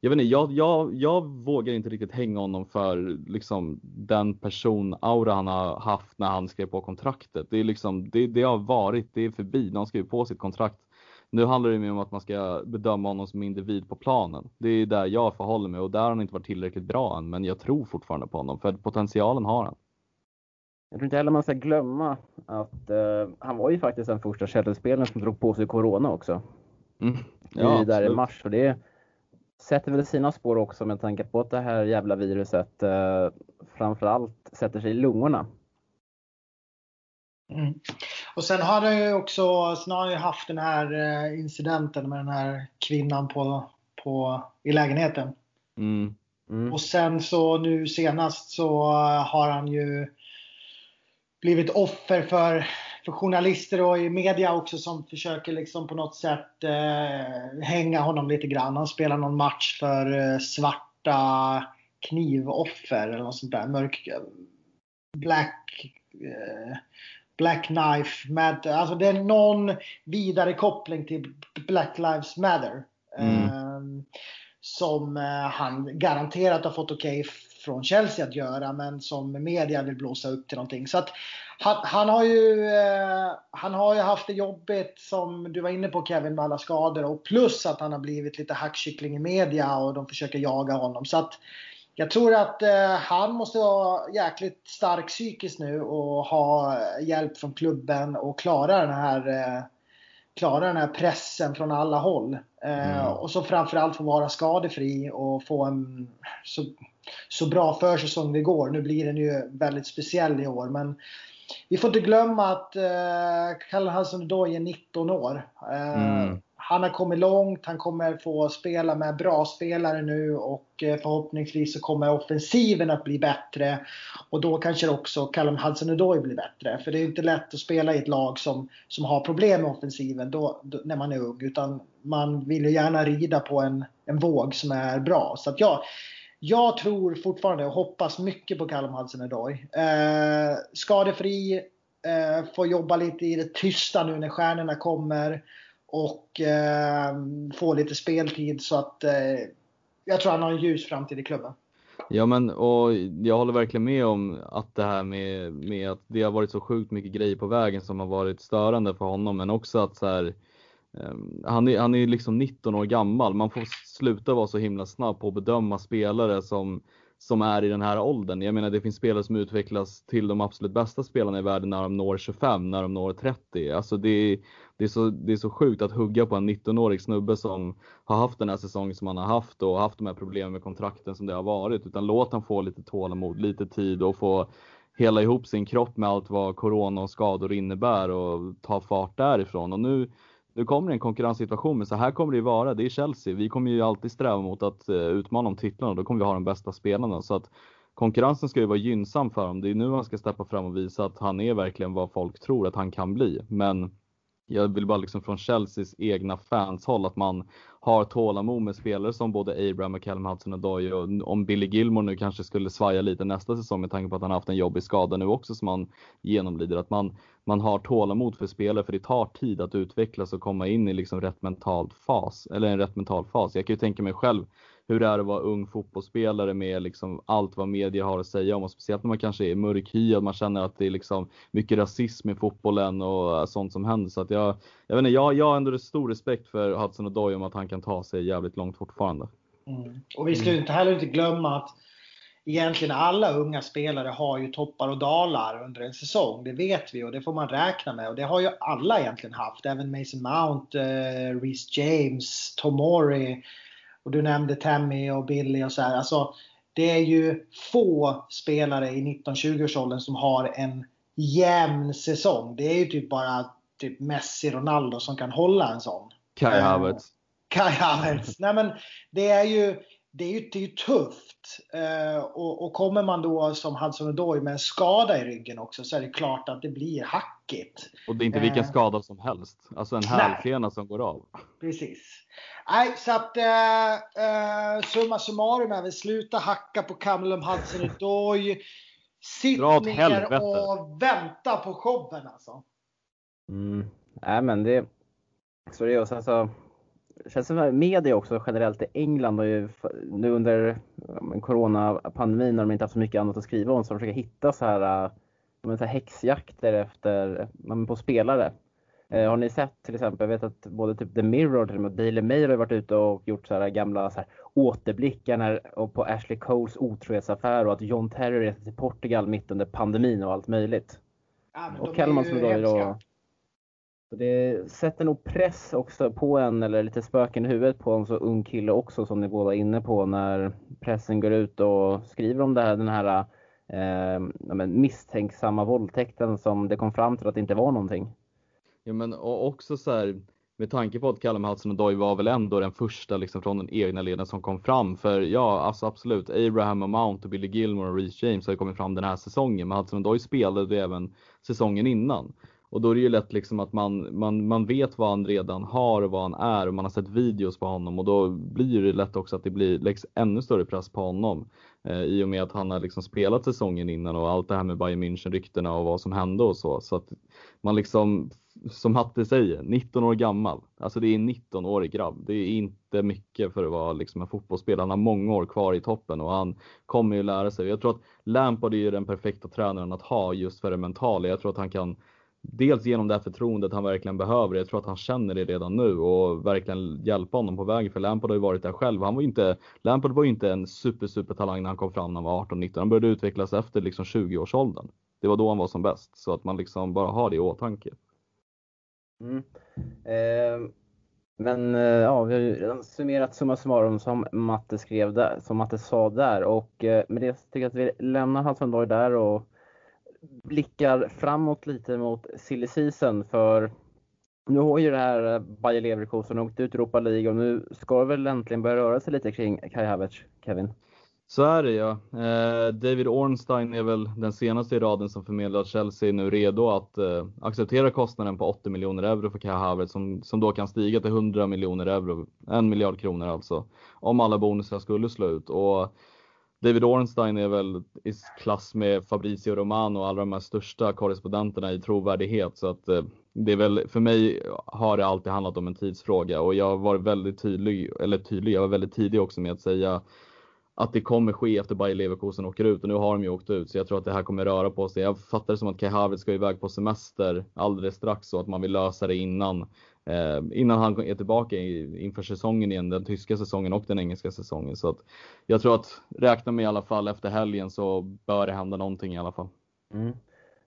jag vet inte, jag, jag, jag vågar inte riktigt hänga honom för liksom den person-aura han har haft när han skrev på kontraktet. Det är liksom, det, det har varit, det är förbi han skrev på sitt kontrakt. Nu handlar det mer om att man ska bedöma honom som individ på planen. Det är där jag förhåller mig och där har han inte varit tillräckligt bra än. Men jag tror fortfarande på honom för potentialen har han. Jag tror inte heller man ska glömma att uh, han var ju faktiskt den första Chelsea-spelaren som drog på sig Corona också. Mm. Ja, I, där i mars. Och det sätter väl sina spår också med tanke på att det här jävla viruset uh, framförallt sätter sig i lungorna. Mm. Och sen har han ju också sen har han ju haft den här uh, incidenten med den här kvinnan på, på, i lägenheten. Mm. Mm. Och sen så nu senast så har han ju blivit offer för, för journalister och i media också som försöker liksom på något sätt eh, hänga honom lite grann. Han spelar någon match för eh, svarta knivoffer eller något sånt där. Mörk, black, eh, black knife matter. Alltså det är någon vidare koppling till Black Lives Matter. Mm. Eh, som eh, han garanterat har fått okej okay från Chelsea att göra men som media vill blåsa upp till någonting. Så att han, han, har ju, eh, han har ju haft det jobbigt som du var inne på Kevin med alla skador och plus att han har blivit lite hackkyckling i media och de försöker jaga honom. Så att jag tror att eh, han måste vara jäkligt stark psykiskt nu och ha hjälp från klubben och klara den här eh, klara den här pressen från alla håll. Eh, mm. Och så framförallt få vara skadefri och få en så, så bra försäsong det går. Nu blir den ju väldigt speciell i år men vi får inte glömma att eh, Kalle Hudson Odoi är 19 år. Eh, mm. Han har kommit långt, han kommer få spela med bra spelare nu och eh, förhoppningsvis så kommer offensiven att bli bättre. Och då kanske också Callum Hudson-Odoi blir bättre. För det är inte lätt att spela i ett lag som, som har problem med offensiven då, då, när man är ung. Utan man vill ju gärna rida på en, en våg som är bra. Så att ja, jag tror fortfarande och hoppas mycket på Callum Hudson idag. Eh, skadefri, eh, får jobba lite i det tysta nu när stjärnorna kommer och eh, få lite speltid så att eh, jag tror han har en ljus framtid i klubben. Ja men och jag håller verkligen med om att det här med, med att det har varit så sjukt mycket grejer på vägen som har varit störande för honom men också att så här, ehm, han, är, han är liksom 19 år gammal. Man får sluta vara så himla snabb på att bedöma spelare som som är i den här åldern. Jag menar det finns spelare som utvecklas till de absolut bästa spelarna i världen när de når 25, när de når 30. Alltså det, det, är, så, det är så sjukt att hugga på en 19-årig snubbe som har haft den här säsongen som han har haft och haft de här problemen med kontrakten som det har varit. Utan låt han få lite tålamod, lite tid och få hela ihop sin kropp med allt vad corona och skador innebär och ta fart därifrån. Och nu nu kommer det en konkurrenssituation, men så här kommer det ju vara. Det är Chelsea. Vi kommer ju alltid sträva mot att uh, utmana om titlarna och då kommer vi ha de bästa spelarna. Så att konkurrensen ska ju vara gynnsam för honom. Det är nu han ska steppa fram och visa att han är verkligen vad folk tror att han kan bli. Men jag vill bara liksom från Chelseas egna fans håll att man har tålamod med spelare som både Abraham och Callum Hudson-Odoi och om Billy Gilmore nu kanske skulle svaja lite nästa säsong med tanke på att han haft en jobbig skada nu också som han genomlider. Att man, man har tålamod för spelare för det tar tid att utvecklas och komma in i liksom rätt mental fas eller en rätt mental fas. Jag kan ju tänka mig själv hur det är att vara ung fotbollsspelare med liksom allt vad media har att säga om och speciellt när man kanske är mörkhyad, man känner att det är liksom mycket rasism i fotbollen och sånt som händer. Så att jag, jag vet inte, jag, jag har ändå stor respekt för Hudson och Doy om att han kan ta sig jävligt långt fortfarande. Mm. Och vi ska ju inte heller inte glömma att egentligen alla unga spelare har ju toppar och dalar under en säsong. Det vet vi och det får man räkna med. Och det har ju alla egentligen haft. Även Mason Mount, uh, Reece James, Tomori. Och du nämnde Tammy och Billy och så här. Alltså, det är ju få spelare i 19-20-årsåldern som har en jämn säsong. Det är ju typ bara typ Messi, Ronaldo som kan hålla en sån. Kai eh, Havertz. Kai Havertz. Nej men det är ju, det är ju, det är ju tufft. Uh, och, och, kommer man då som Hudson Odoi med en skada i ryggen också så är det klart att det blir hackigt. Och det är inte vilken uh, skada som helst. Alltså en hälsena som går av. Precis. Nej, så att eh, eh, summa summarum är väl sluta hacka på Callum Hudson Odoi. Sitt ner och vänta på showen alltså. Mm. Nej men det, så det är och sen så det känns som media också generellt i England har ju nu under coronapandemin när de inte haft så mycket annat att skriva om så de försöker hitta så här, så här häxjakter efter, på spelare. Eh, har ni sett till exempel, jag vet att både typ The Mirror och Daily Mail har varit ute och gjort så här gamla så här, återblickar när, och på Ashley Coles otrohetsaffär och att John Terry reste till Portugal mitt under pandemin och allt möjligt. Ja, och Kalmans då. Så det sätter nog press också på en, eller lite spöken i huvudet på en så ung kille också som ni båda är inne på när pressen går ut och skriver om det här, den här eh, misstänksamma våldtäkten som det kom fram till att det inte var någonting. Ja men också så här, med tanke på att Callum Hudson-Odoi var väl ändå den första liksom från den egna leden som kom fram. För ja, alltså absolut, Abraham och Mount och Billy Gilmore och Reece James har ju kommit fram den här säsongen. Men Hudson-Odoi spelade även säsongen innan. Och då är det ju lätt liksom att man, man, man vet vad han redan har och vad han är och man har sett videos på honom och då blir det lätt också att det blir läggs ännu större press på honom. Eh, I och med att han har liksom spelat säsongen innan och allt det här med Bayern München ryktena och vad som hände och så. Så att man liksom, som Hatte säger, 19 år gammal. Alltså det är en 19-årig grabb. Det är inte mycket för att vara liksom en fotbollsspelare. Han har många år kvar i toppen och han kommer ju lära sig. Jag tror att Lampard är den perfekta tränaren att ha just för det mentala. Jag tror att han kan dels genom det här förtroendet han verkligen behöver. Jag tror att han känner det redan nu och verkligen hjälpa honom på vägen. För Lampard har ju varit där själv. Han var inte, Lampard var ju inte en super, super talang när han kom fram när han var 18-19. Han började utvecklas efter liksom 20-årsåldern. Det var då han var som bäst. Så att man liksom bara har det i åtanke. Mm. Eh, men eh, ja, vi har ju redan summerat summa summarum som Matte skrev där, som Matte sa där och eh, med det tycker jag att vi lämnar Hudson där och blickar framåt lite mot silly season för nu har ju det här eh, Bayer Leverkusen åkt ut Europa League och nu ska det väl äntligen börja röra sig lite kring Kai Havertz, Kevin? Så är det ja. Eh, David Ornstein är väl den senaste i raden som förmedlar att Chelsea är nu redo att eh, acceptera kostnaden på 80 miljoner euro för Kai Havertz som, som då kan stiga till 100 miljoner euro, en miljard kronor alltså, om alla bonusar skulle slå ut. Och David Ornstein är väl i klass med Fabrizio Romano och alla de här största korrespondenterna i trovärdighet. Så att eh, det är väl, för mig har det alltid handlat om en tidsfråga och jag har varit väldigt tydlig, eller tydlig, jag var väldigt tidig också med att säga att det kommer ske efter Bayer Leverkusen åker ut och nu har de ju åkt ut så jag tror att det här kommer röra på sig. Jag fattar det som att Kai Havertz ska iväg på semester alldeles strax så att man vill lösa det innan Ehm, innan han är tillbaka inför säsongen igen, den tyska säsongen och den engelska säsongen. Så att jag tror att räkna med i alla fall efter helgen så bör det hända någonting i alla fall. Mm.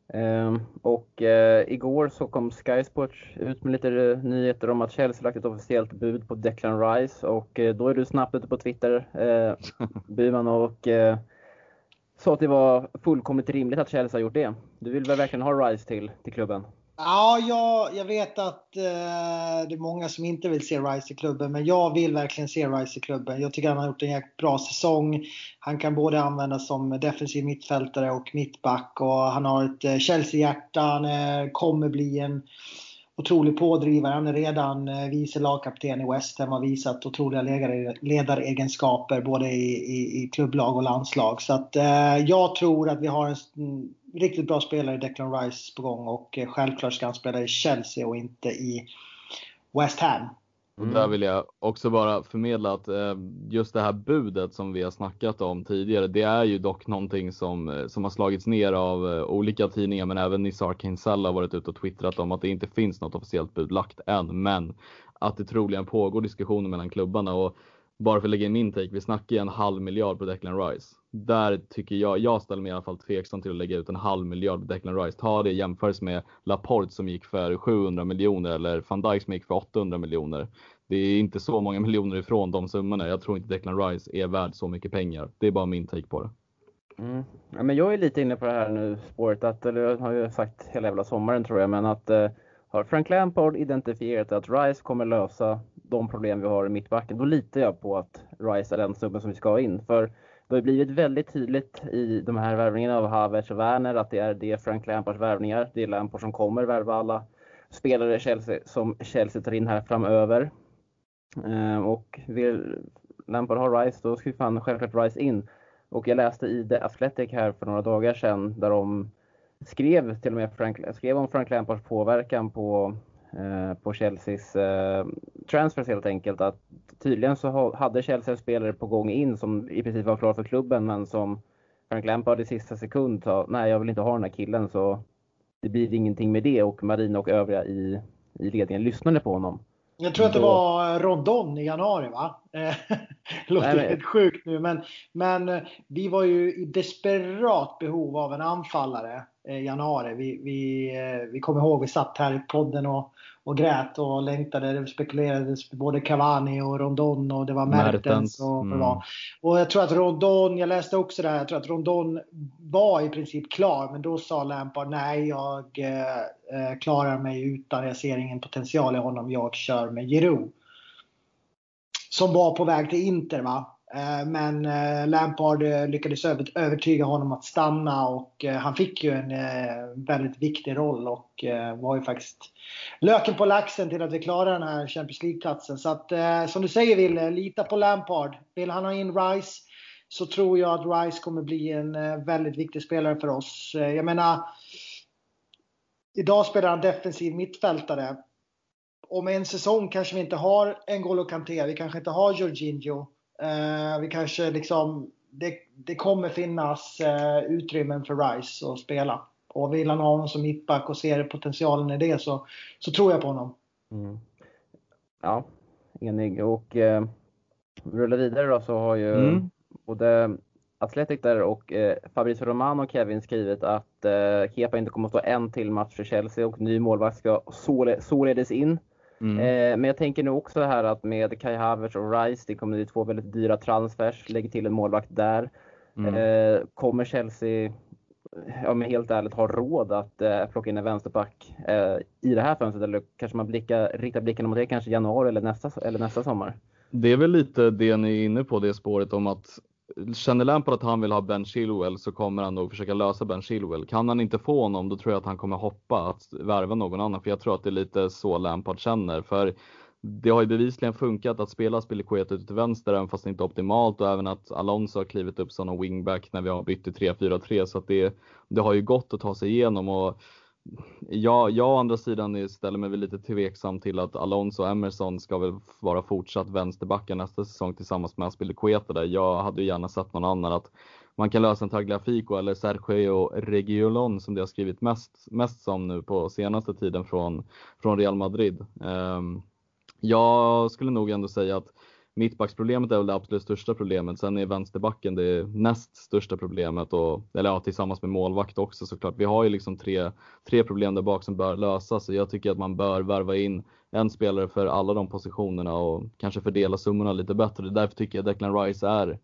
Eh, och eh, igår så kom Sky Sports ut med lite eh, nyheter om att Chelsea lagt ett officiellt bud på Declan Rice och eh, då är du snabbt ute på Twitter, eh, Byman, och eh, sa att det var fullkomligt rimligt att Chelsea har gjort det. Du vill väl verkligen ha Rice till, till klubben? Ja, jag, jag vet att eh, det är många som inte vill se Rice i klubben, men jag vill verkligen se Rice i klubben. Jag tycker han har gjort en jäkligt bra säsong. Han kan både användas som defensiv mittfältare och mittback och han har ett eh, Chelsea-hjärta. Han eh, kommer bli en otrolig pådrivare. Han är redan eh, vice lagkapten i West Ham och har visat otroliga ledaregenskaper både i, i, i, klubblag och landslag. Så att, eh, jag tror att vi har en riktigt bra spelare i Declan Rice på gång och eh, självklart ska han spela i Chelsea och inte i West Ham. Och där vill jag också bara förmedla att eh, just det här budet som vi har snackat om tidigare, det är ju dock någonting som, eh, som har slagits ner av olika tidningar, men även Nizar Kinsella har varit ute och twittrat om att det inte finns något officiellt bud lagt än, men att det troligen pågår diskussioner mellan klubbarna och bara för att lägga in min take, vi snackar ju en halv miljard på Declan Rice. Där tycker jag, jag ställer mig i alla fall tveksam till att lägga ut en halv miljard på Declan Rice. Ta det i jämförelse med Laporte som gick för 700 miljoner eller van Dijk som gick för 800 miljoner. Det är inte så många miljoner ifrån de summorna. Jag tror inte Declan Rice är värd så mycket pengar. Det är bara min take på det. Mm. Ja, men jag är lite inne på det här nu spåret, att, eller jag har ju sagt hela jävla sommaren tror jag, men att eh, har Frank Lampard identifierat att Rice kommer lösa de problem vi har i mittbacken, då litar jag på att Rice är den snubben som vi ska ha in. För det har blivit väldigt tydligt i de här värvningarna av Havertz och Werner att det är det Frank Lampards värvningar. Det är Lampard som kommer värva alla spelare Chelsea, som Chelsea tar in här framöver. Eh, och vill Lampard ha Rice, då ska vi fan självklart Rice in. Och jag läste i The Athletic här för några dagar sedan där de skrev till och med Frank, skrev om Frank Lampards påverkan på på Chelseas eh, transfers helt enkelt. Att tydligen så hade Chelsea spelare på gång in som i princip var klara för klubben men som Frank Lampard i sista sekund sa nej jag vill inte ha den här killen så det blir ingenting med det och Marina och övriga i, i ledningen lyssnade på honom. Jag tror att det var Rondon i januari va? Låter Nej, helt sjukt nu men, men eh, vi var ju i desperat behov av en anfallare i januari. Vi, vi, eh, vi kommer ihåg vi satt här i podden och, och grät och längtade. Det spekulerades både Cavani och Rondon och det var Mertens. Och, mm. var. och jag tror att Rondon, jag läste också det här, jag tror att Rondon var i princip klar men då sa Lampard nej jag eh, eh klarar mig utan, jag ser ingen potential i honom, jag kör med Giroud. Som var på väg till Inter va. Eh, men eh, Lampard eh, lyckades övertyga honom att stanna och han fick ju en väldigt viktig roll och var ju faktiskt löken på laxen till att vi klarade den här Champions League-platsen. Så att som du säger Wille, lita på Lampard. Vill han ha in Rice så tror jag att Rice kommer bli en väldigt viktig spelare för oss. Jag menar, idag spelar han defensiv mittfältare. Om en säsong kanske vi inte har N'Golo Kanté, vi kanske inte har Jorginho. Eh, vi kanske liksom, det, det kommer finnas eh, utrymmen för Rice att spela. Och vill han ha honom som mittback och ser potentialen i det så, så tror jag på honom. Mm. Ja, enig. Och eh, rullar vidare då så har ju mm. både Athletic där och eh, Fabrizio Romano och Kevin skrivit att eh, Kepa inte kommer att stå en till match för Chelsea och ny målvakt ska således in. Mm. Eh, men jag tänker nu också här att med Kai Havertz och Rice, det kommer bli två väldigt dyra transfers, lägger till en målvakt där. Mm. Eh, kommer Chelsea, ja men helt ärligt, ha råd att eh, plocka in en vänsterback eh, i det här fönstret? Eller kanske man blickar, riktar blicken mot det kanske januari eller nästa, eller nästa sommar? Det är väl lite det ni är inne på, det spåret om att Känner Lampard att han vill ha Ben Chilwell så kommer han nog försöka lösa Ben Chilwell. Kan han inte få honom då tror jag att han kommer hoppa att värva någon annan för jag tror att det är lite så Lampard känner. För det har ju bevisligen funkat att spela Spilicueta ut till vänster även fast det inte är optimalt och även att Alonso har klivit upp som en wingback när vi har bytt till 3-4-3 så att det, det har ju gått att ta sig igenom och jag, jag å andra sidan ställer mig väl lite tveksam till att Alonso och Emerson ska väl vara fortsatt vänsterbackar nästa säsong tillsammans med Aspilicueta där. Jag hade gärna sett någon annan att man kan lösa en Tagliafico eller Sergio Reguilon som det har skrivit mest, mest som nu på senaste tiden från, från Real Madrid. Um, jag skulle nog ändå säga att mittbacksproblemet är väl det absolut största problemet. Sen är vänsterbacken det näst största problemet och, eller ja, tillsammans med målvakt också såklart. Vi har ju liksom tre, tre problem där bak som bör lösas och jag tycker att man bör värva in en spelare för alla de positionerna och kanske fördela summorna lite bättre. Därför tycker jag Declan Rice är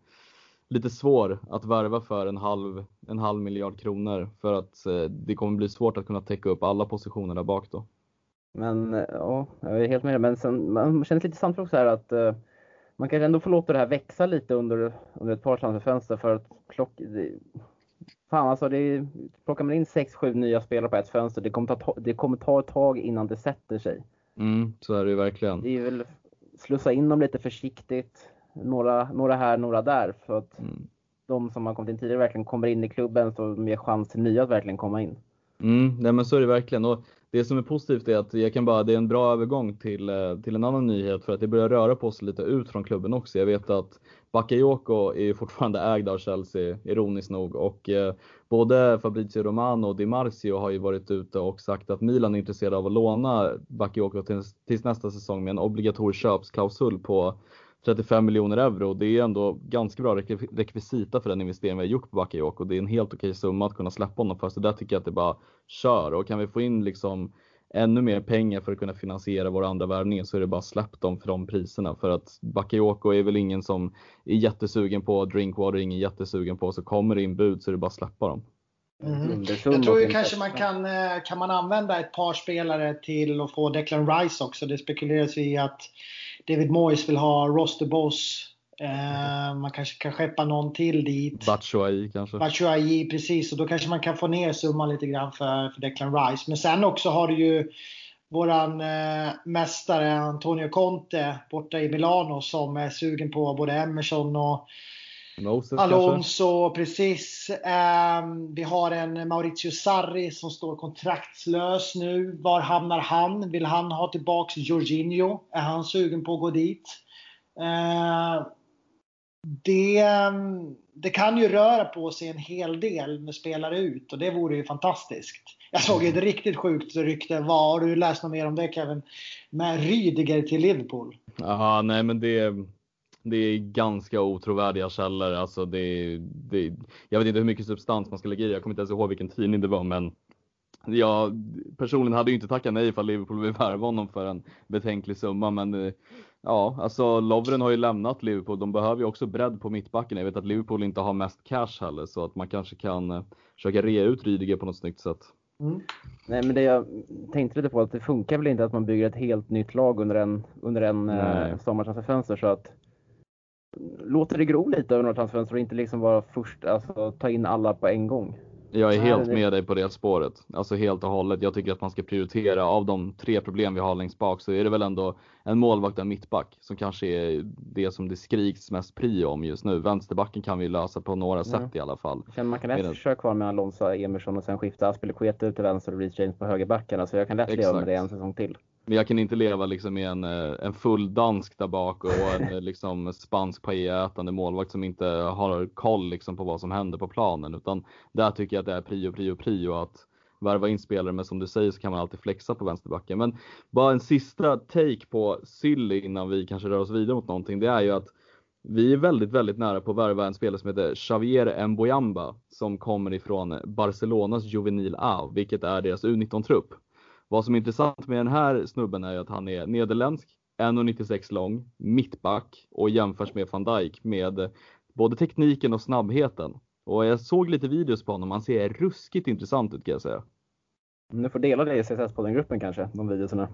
lite svår att värva för en halv, en halv miljard kronor för att eh, det kommer bli svårt att kunna täcka upp alla positioner där bak då. Men eh, ja, jag är helt med dig. Men sen, man känner lite samtidigt också här att eh, man kanske ändå får låta det här växa lite under, under ett par transferfönster för att klock... Det, fan alltså, det, plockar man in 6-7 nya spelare på ett fönster, det kommer, ta, det kommer ta ett tag innan det sätter sig. Mm, så är det ju verkligen. Det är väl slussa in dem lite försiktigt, några, några här, några där, för att mm. de som har kommit in tidigare verkligen kommer in i klubben så de ger chans till nya att verkligen komma in. Mm, nej men så är det verkligen. Och det som är positivt är att jag kan bara, det är en bra övergång till, eh, till en annan nyhet för att det börjar röra på sig lite ut från klubben också. Jag vet att Bakayoko är fortfarande ägd av Chelsea, ironiskt nog. Och eh, både Fabrizio Romano och Di Marzio har ju varit ute och sagt att Milan är intresserade av att låna Bakayoko tills, tills nästa säsong med en obligatorisk köpsklausul på 35 miljoner euro. Det är ändå ganska bra rekvisita för den investering vi har gjort på Bakayoko. Det är en helt okej summa att kunna släppa honom för. Så där tycker jag att det bara kör. Och kan vi få in liksom ännu mer pengar för att kunna finansiera våra andra värvningar så är det bara släpp dem för de priserna. För att Bakayoko är väl ingen som är jättesugen på Drinkwater, ingen jättesugen på. Så kommer det in bud så är det bara att släppa dem. Mm. Jag tror ju kanske man kan, eh, kan man använda ett par spelare till att få Declan Rice också. Det spekuleras i att David Moyes vill ha roster boss. Eh, man kanske kan skeppa någon till dit. Batshuayi kanske? Batshuayi, precis. Och då kanske man kan få ner summan lite grann för, för Declan Rice. Men sen också har du ju våran eh, mästare Antonio Conte borta i Milano som är sugen på både Emerson och Moses Alonso, kanske? precis. Um, vi har en Maurizio Sarri som står kontraktslös nu. Var hamnar han? Vill han ha tillbaks Jorginho? Är han sugen på att gå dit? Uh, det, det kan ju röra på sig en hel del med spelare ut och det vore ju fantastiskt. Jag såg ett riktigt sjukt rykte. Vad har du läst något mer om det Kevin? Med Rydiger till Liverpool. Ja, nej men det, det är ganska otrovärdiga källor. Alltså det, det, jag vet inte hur mycket substans man ska lägga i. Jag kommer inte ens ihåg vilken tidning det var, men jag personligen hade ju inte tackat nej ifall Liverpool vill värva honom för en betänklig summa, men eh, ja, alltså Lovren har ju lämnat Liverpool. De behöver ju också bredd på mittbacken. Jag vet att Liverpool inte har mest cash heller, så att man kanske kan eh, försöka rea ut Rydiger på något snyggt sätt. Mm. Nej, men det jag tänkte lite på att det funkar väl inte att man bygger ett helt nytt lag under en, under en eh, sommartransferfönster så att låter det gro lite över transferfönster och inte liksom vara först, alltså ta in alla på en gång. Jag är helt med dig på det spåret. Alltså helt och hållet. Jag tycker att man ska prioritera. Av de tre problem vi har längst bak så är det väl ändå en målvakt och en mittback som kanske är det som det skriks mest prio om just nu. Vänsterbacken kan vi lösa på några ja. sätt i alla fall. Jag känner man kan lätt Medan... köra kvar med Alonso, Emerson och sen skifta Aspelekueta ut till vänster och Reece James på högerbacken. Alltså jag kan lätt leva med det en säsong till. Men jag kan inte leva liksom med en, eh, en full dansk där bak och en eh, liksom spansk paellätande målvakt som inte har koll liksom på vad som händer på planen. Utan där tycker jag att det är prio, prio, prio att värva in spelare. Men som du säger så kan man alltid flexa på vänsterbacken. Men bara en sista take på Silly innan vi kanske rör oss vidare mot någonting. Det är ju att vi är väldigt, väldigt nära på att värva en spelare som heter Xavier Mboyamba som kommer ifrån Barcelonas Juvenil A, vilket är deras U19-trupp. Vad som är intressant med den här snubben är att han är nederländsk, 1,96 lång, mittback och jämförs med van Dijk med både tekniken och snabbheten. Och jag såg lite videos på honom, han ser ruskigt intressant ut kan jag säga. Du får dela det i CSS-podden-gruppen kanske, de videorna.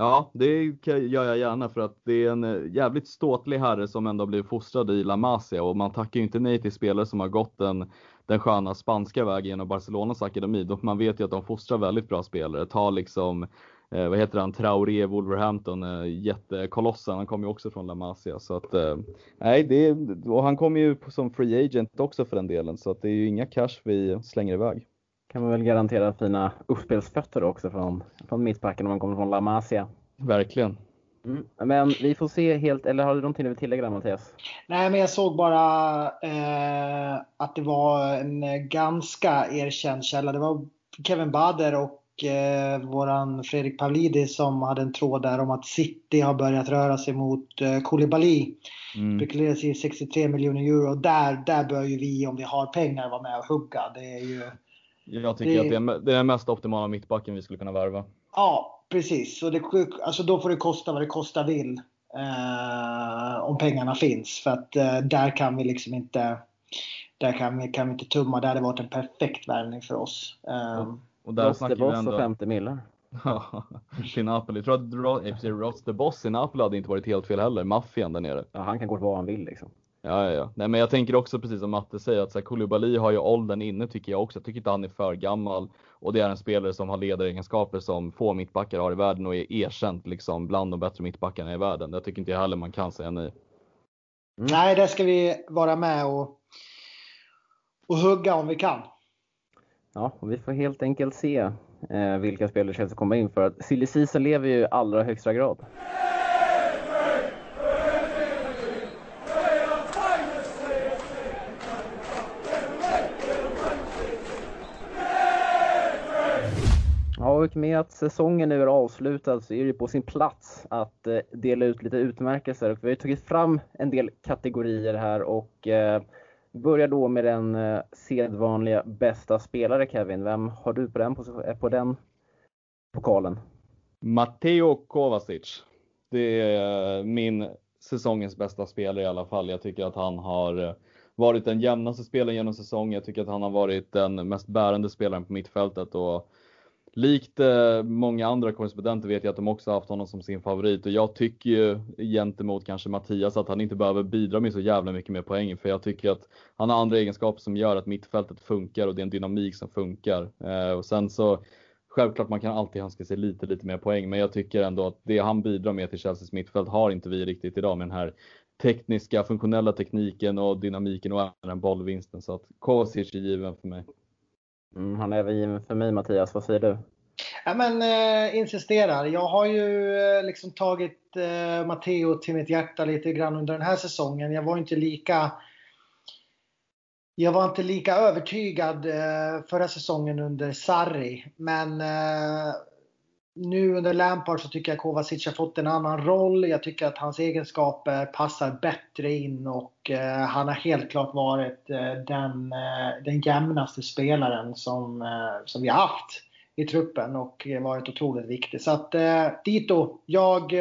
Ja, det gör jag gärna för att det är en eh, jävligt ståtlig herre som ändå blivit fostrad i La Masia och man tackar ju inte nej till spelare som har gått den, den sköna spanska vägen genom Barcelonas akademi. Man vet ju att de fostrar väldigt bra spelare. Ta liksom, eh, vad heter han, Traoré, Wolverhampton, eh, jättekolossen. Han kommer ju också från La Masia. Så att, eh, nej, det och han kommer ju som free agent också för den delen. Så att det är ju inga cash vi slänger iväg kan man väl garantera fina uppspelsfötter också från, från mittbacken om man kommer från La Masia. Verkligen. Mm. Men vi får se helt, eller har du någonting du vill tillägga där Mattias? Nej, men jag såg bara eh, att det var en ganska erkänd källa. Det var Kevin Bader och eh, våran Fredrik Pavlidis som hade en tråd där om att City har börjat röra sig mot eh, Koulibaly. Mm. Spekuleras i 63 miljoner euro. Där, där bör ju vi, om vi har pengar, vara med och hugga. Det är ju jag tycker det... att det är, det är den mest optimala mittbacken vi skulle kunna värva. Ja, precis. Så det, alltså då får det kosta vad det kosta vill. Eh, om pengarna finns. För att eh, där kan vi liksom inte där kan vi, kan vi inte tumma. Det hade varit en perfekt värvning för oss. Eh, och, där Ross snackar vi ändå... och 50 millar. Ja, till Napoli. Jag tror att Ross the Boss i Napoli hade inte varit helt fel heller. Maffian där nere. Ja, han kan gå vad han vill liksom. Ja, ja, ja. Nej, men jag tänker också precis som Matte säger att Koulibaly har ju åldern inne tycker jag också. Jag tycker inte han är för gammal och det är en spelare som har ledaregenskaper som få mittbackar har i världen och är erkänt liksom bland de bättre mittbackarna i världen. Jag tycker inte jag heller man kan säga nej. Nej, där ska vi vara med och, och hugga om vi kan. Ja, och vi får helt enkelt se eh, vilka spelare som kommer in för att silly lever ju i allra högsta grad. Och med att säsongen nu är avslutad så är det på sin plats att eh, dela ut lite utmärkelser. Och vi har tagit fram en del kategorier här och eh, börjar då med den eh, sedvanliga bästa spelare Kevin. Vem har du på den, på den pokalen? Matteo Kovacic. Det är min säsongens bästa spelare i alla fall. Jag tycker att han har varit den jämnaste spelaren genom säsongen. Jag tycker att han har varit den mest bärande spelaren på mittfältet och Likt eh, många andra korrespondenter vet jag att de också haft honom som sin favorit och jag tycker ju gentemot kanske Mattias att han inte behöver bidra med så jävla mycket mer poäng för jag tycker att han har andra egenskaper som gör att mittfältet funkar och det är en dynamik som funkar. Eh, och sen så Självklart man kan alltid önska sig lite, lite mer poäng, men jag tycker ändå att det han bidrar med till Chelseas mittfält har inte vi riktigt idag med den här tekniska, funktionella tekniken och dynamiken och även den bollvinsten. Så att Kovacic är given för mig. Mm, han är övergiven given för mig Mattias, vad säger du? Ja, men, eh, insisterar. Jag har ju eh, liksom tagit eh, Matteo till mitt hjärta lite grann under den här säsongen. Jag var inte lika jag var inte lika övertygad eh, förra säsongen under Sarri. Men eh, nu under Lampard så tycker jag Kovacic har fått en annan roll. Jag tycker att hans egenskaper passar bättre in och eh, han har helt klart varit eh, den, eh, den jämnaste spelaren som, eh, som vi har haft i truppen och varit otroligt viktig. Så att Dito, jag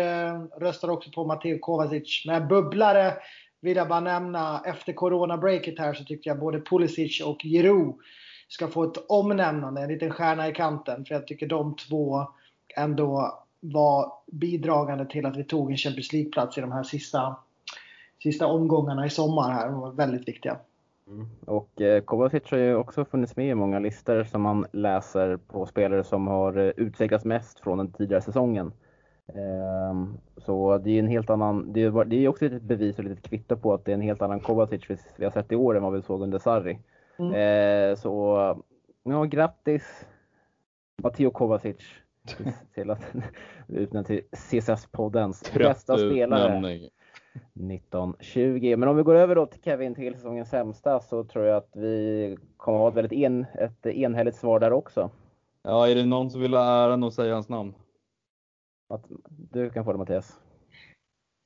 röstar också på Matteo Kovacic. Men bubblare vill jag bara nämna, efter corona-breaket här så tyckte jag både Pulisic och Giroud ska få ett omnämnande, en liten stjärna i kanten. För jag tycker de två ändå var bidragande till att vi tog en Champions League-plats i de här sista, sista omgångarna i sommar här. De var väldigt viktiga. Mm. Och eh, Kovacic har ju också funnits med i många listor som man läser på spelare som har eh, utvecklats mest från den tidigare säsongen. Ehm, så det är en helt annan, det är, det är också ett bevis och ett kvitto på att det är en helt annan Kovacic vi, har sett i år än vad vi såg under Sarri. Mm. Ehm, så ja, grattis Matteo Kovacic till att utnämnd till CSS-poddens bästa spelare. 1920. Men om vi går över då till Kevin till säsongens sämsta så tror jag att vi kommer att ha ett väldigt en, ett enhälligt svar där också. Ja, är det någon som vill ha äran att säga hans namn? Att du kan få det Mattias.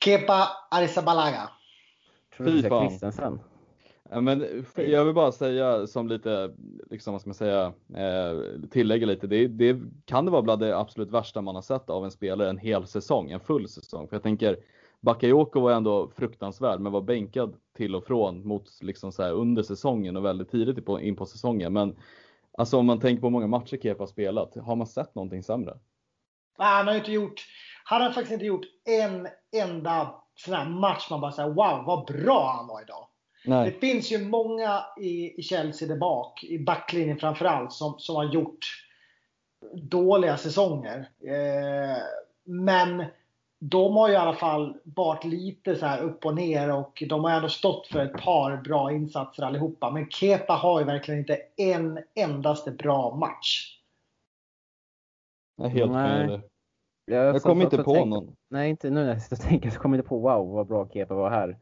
Kepa Arrizabalaga. Tror du att Christensen? Ja, men jag vill bara säga som lite, liksom, vad ska man säga, eh, tillägga lite. Det, det, kan det vara bland det absolut värsta man har sett av en spelare en hel säsong, en full säsong. För jag tänker, Bakayoko var ändå fruktansvärd, men var bänkad till och från mot liksom så här, under säsongen och väldigt tidigt in på säsongen. Men alltså om man tänker på hur många matcher Kepa har spelat, har man sett någonting sämre? Nej, han har inte gjort, han har faktiskt inte gjort en enda sån här match man bara säger wow vad bra han var idag. Nej. Det finns ju många i, i Chelsea där bak, i backlinjen framförallt, som, som har gjort dåliga säsonger. Eh, men de har ju i alla fall varit lite så här upp och ner och de har ändå stått för ett par bra insatser allihopa. Men Kepa har ju verkligen inte en endaste bra match. Jag är helt med jag, jag kommer inte på tänka, någon. Nej, inte nu när jag tänker så kommer jag inte på wow vad bra Kepa var här.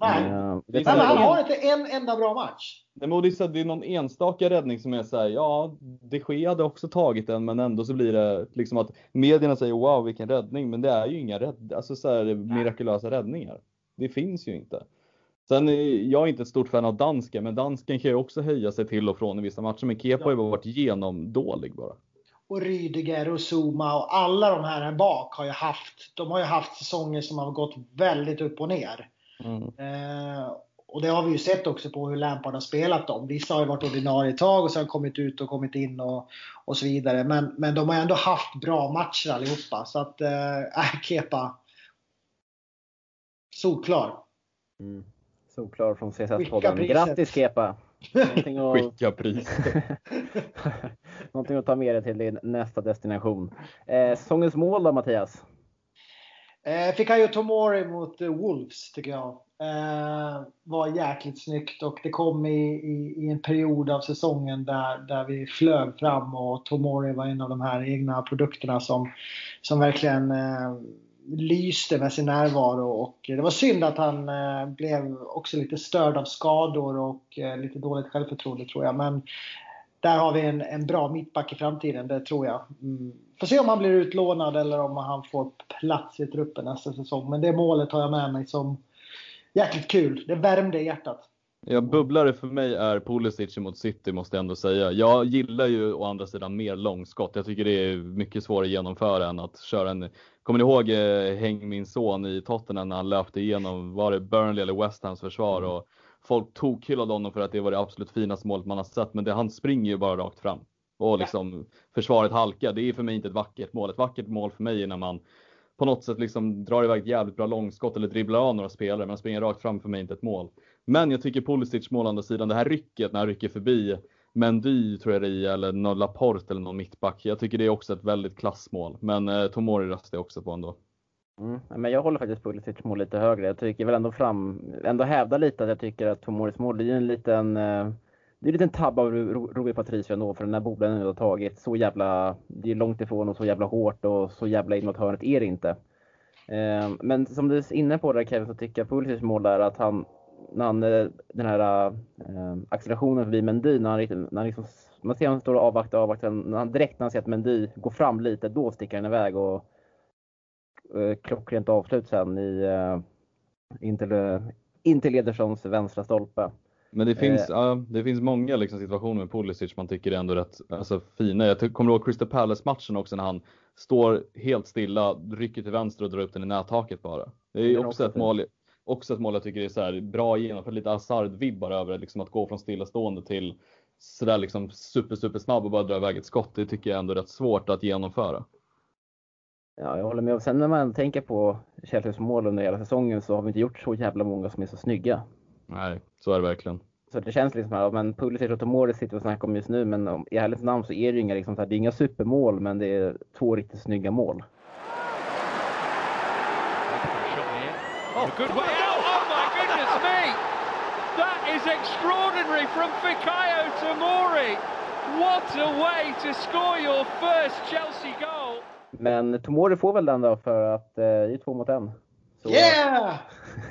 Nej, uh, nej men han har inte en enda bra match. Nej, men det, är det är någon enstaka räddning som är såhär, ja, de Gea hade också tagit den, men ändå så blir det liksom att medierna säger wow vilken räddning, men det är ju inga rädd, alltså så här, mirakulösa räddningar. Det finns ju inte. Sen, jag är inte ett stort fan av dansken, men dansken kan ju också höja sig till och från i vissa matcher, men Kepa har ju varit genomdålig bara och Rydiger och Zuma och alla de här, här bak har ju haft, de har ju haft säsonger som har gått väldigt upp och ner. Mm. Eh, och det har vi ju sett också på hur Lampard har spelat dem. Vissa har ju varit ordinarie tag och sen kommit ut och kommit in och, och så vidare. Men, men de har ändå haft bra matcher allihopa. Så att, eh, äh, Kepa. Solklar. Mm. Solklar från CSS-podden. Grattis Kepa! att... Skicka pris. Någonting att ta med dig till din nästa destination. Eh, säsongens mål då Mattias? Eh, Fikayo Tomori mot eh, Wolves tycker jag. Eh, var jäkligt snyggt och det kom i, i, i, en period av säsongen där, där vi flög fram och Tomori var en av de här egna produkterna som, som verkligen eh, lyste med sin närvaro och det var synd att han eh, blev också lite störd av skador och eh, lite dåligt självförtroende tror jag. Men där har vi en, en bra mittback i framtiden, det tror jag. Mm. Får se om han blir utlånad eller om han får plats i truppen nästa säsong. Men det målet har jag med mig som jäkligt kul. Det värmde i hjärtat. Ja, bubblare för mig är Pulisic mot City måste jag ändå säga. Jag gillar ju å andra sidan mer långskott. Jag tycker det är mycket svårare att genomföra än att köra en Kommer ni ihåg eh, Häng min son i Tottenham när han löpte igenom, var det Burnley eller West Hams försvar mm. och folk tokhyllade honom för att det var det absolut finaste målet man har sett. Men det, han springer ju bara rakt fram och liksom ja. försvaret halkar. Det är för mig inte ett vackert mål. Ett vackert mål för mig är när man på något sätt liksom drar iväg ett jävligt bra långskott eller dribblar av några spelare. Men springer rakt fram för mig inte ett mål. Men jag tycker Pulisic mål andra sidan, det här rycket när han rycker förbi Mendy tror jag det är, eller någon Laporte eller någon mittback. Jag tycker det är också ett väldigt klassmål. Men eh, Tomori röstar jag också på ändå. Mm. Men jag håller faktiskt Pulisic mål lite högre. Jag tycker väl ändå fram, ändå hävda lite att jag tycker att Tomoris mål, det är en liten eh, det är en liten tabb av Robert Patricio ändå, för den här bollen nu har tagit så jävla, det är långt ifrån och så jävla hårt och så jävla in mot hörnet är det inte. Eh, men som du är inne på där Kevin, så tycker jag Pulisic mål där att han, när han, eh, den här eh, accelerationen förbi Mendy, när han, när han liksom, man ser honom står och avvaktar, avvakta, när han, direkt när han ser att Mendy går fram lite, då sticker han iväg och eh, klockrent avslut sen i, eh, intill Edersons vänstra stolpe. Men det finns, eh. uh, det finns många liksom, situationer med Pulisic man tycker är ändå rätt alltså, fina. Jag kommer ihåg Crystal Palace-matchen också när han står helt stilla, rycker till vänster och drar upp den i nättaket bara. Det är också, också ett mål, också ett mål jag tycker är så här, bra genomfört, lite Hazard-vibbar över det. Liksom att gå från stillastående till sådär liksom super, super snabb och bara dra iväg ett skott. Det tycker jag är ändå rätt svårt att genomföra. Ja, jag håller med. Och sen när man tänker på Chelseas mål under hela säsongen så har vi inte gjort så jävla många som är så snygga. Nej, så är det verkligen. Så det känns liksom här, men Pulisic och Tomori sitter och snackar om just nu, men om, i ärlighetens namn så är det ju inga, liksom, så här, det är inga supermål, men det är två riktigt snygga mål. Oh, good way out! Oh my goodness me! That is extraordinary from Fikayo Tomori! What a way to score your first Chelsea goal! Men Tomori får väl den då för att eh, det är två mot en. Så, yeah!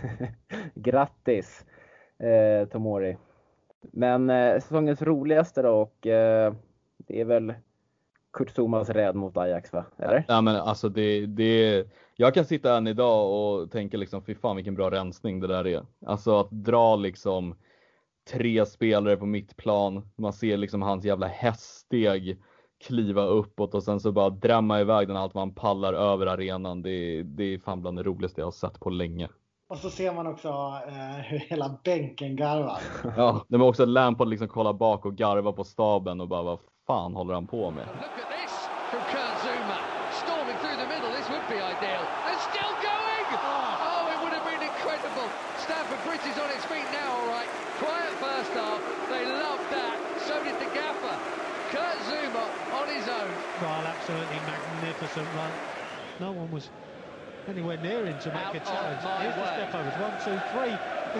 grattis eh, Tomori. Men eh, säsongens roligaste då och eh, det är väl Kurt Zumas rädd mot Ajax va? Eller? Ja men alltså det, det, jag kan sitta än idag och tänka liksom fy fan vilken bra rensning det där är. Alltså att dra liksom tre spelare på mittplan. Man ser liksom hans jävla häststeg kliva uppåt och sen så bara drämma iväg den allt man pallar över arenan. Det, det är fan bland det roligaste jag har sett på länge. Och så ser man också eh, hur hela bänken garvar. ja, det var också Lampard liksom kolla bak och garva på staben och bara vad fan håller han på med? Magnificent run. No one was anywhere near him to make a challenge. Here's the step overs. One, two, three.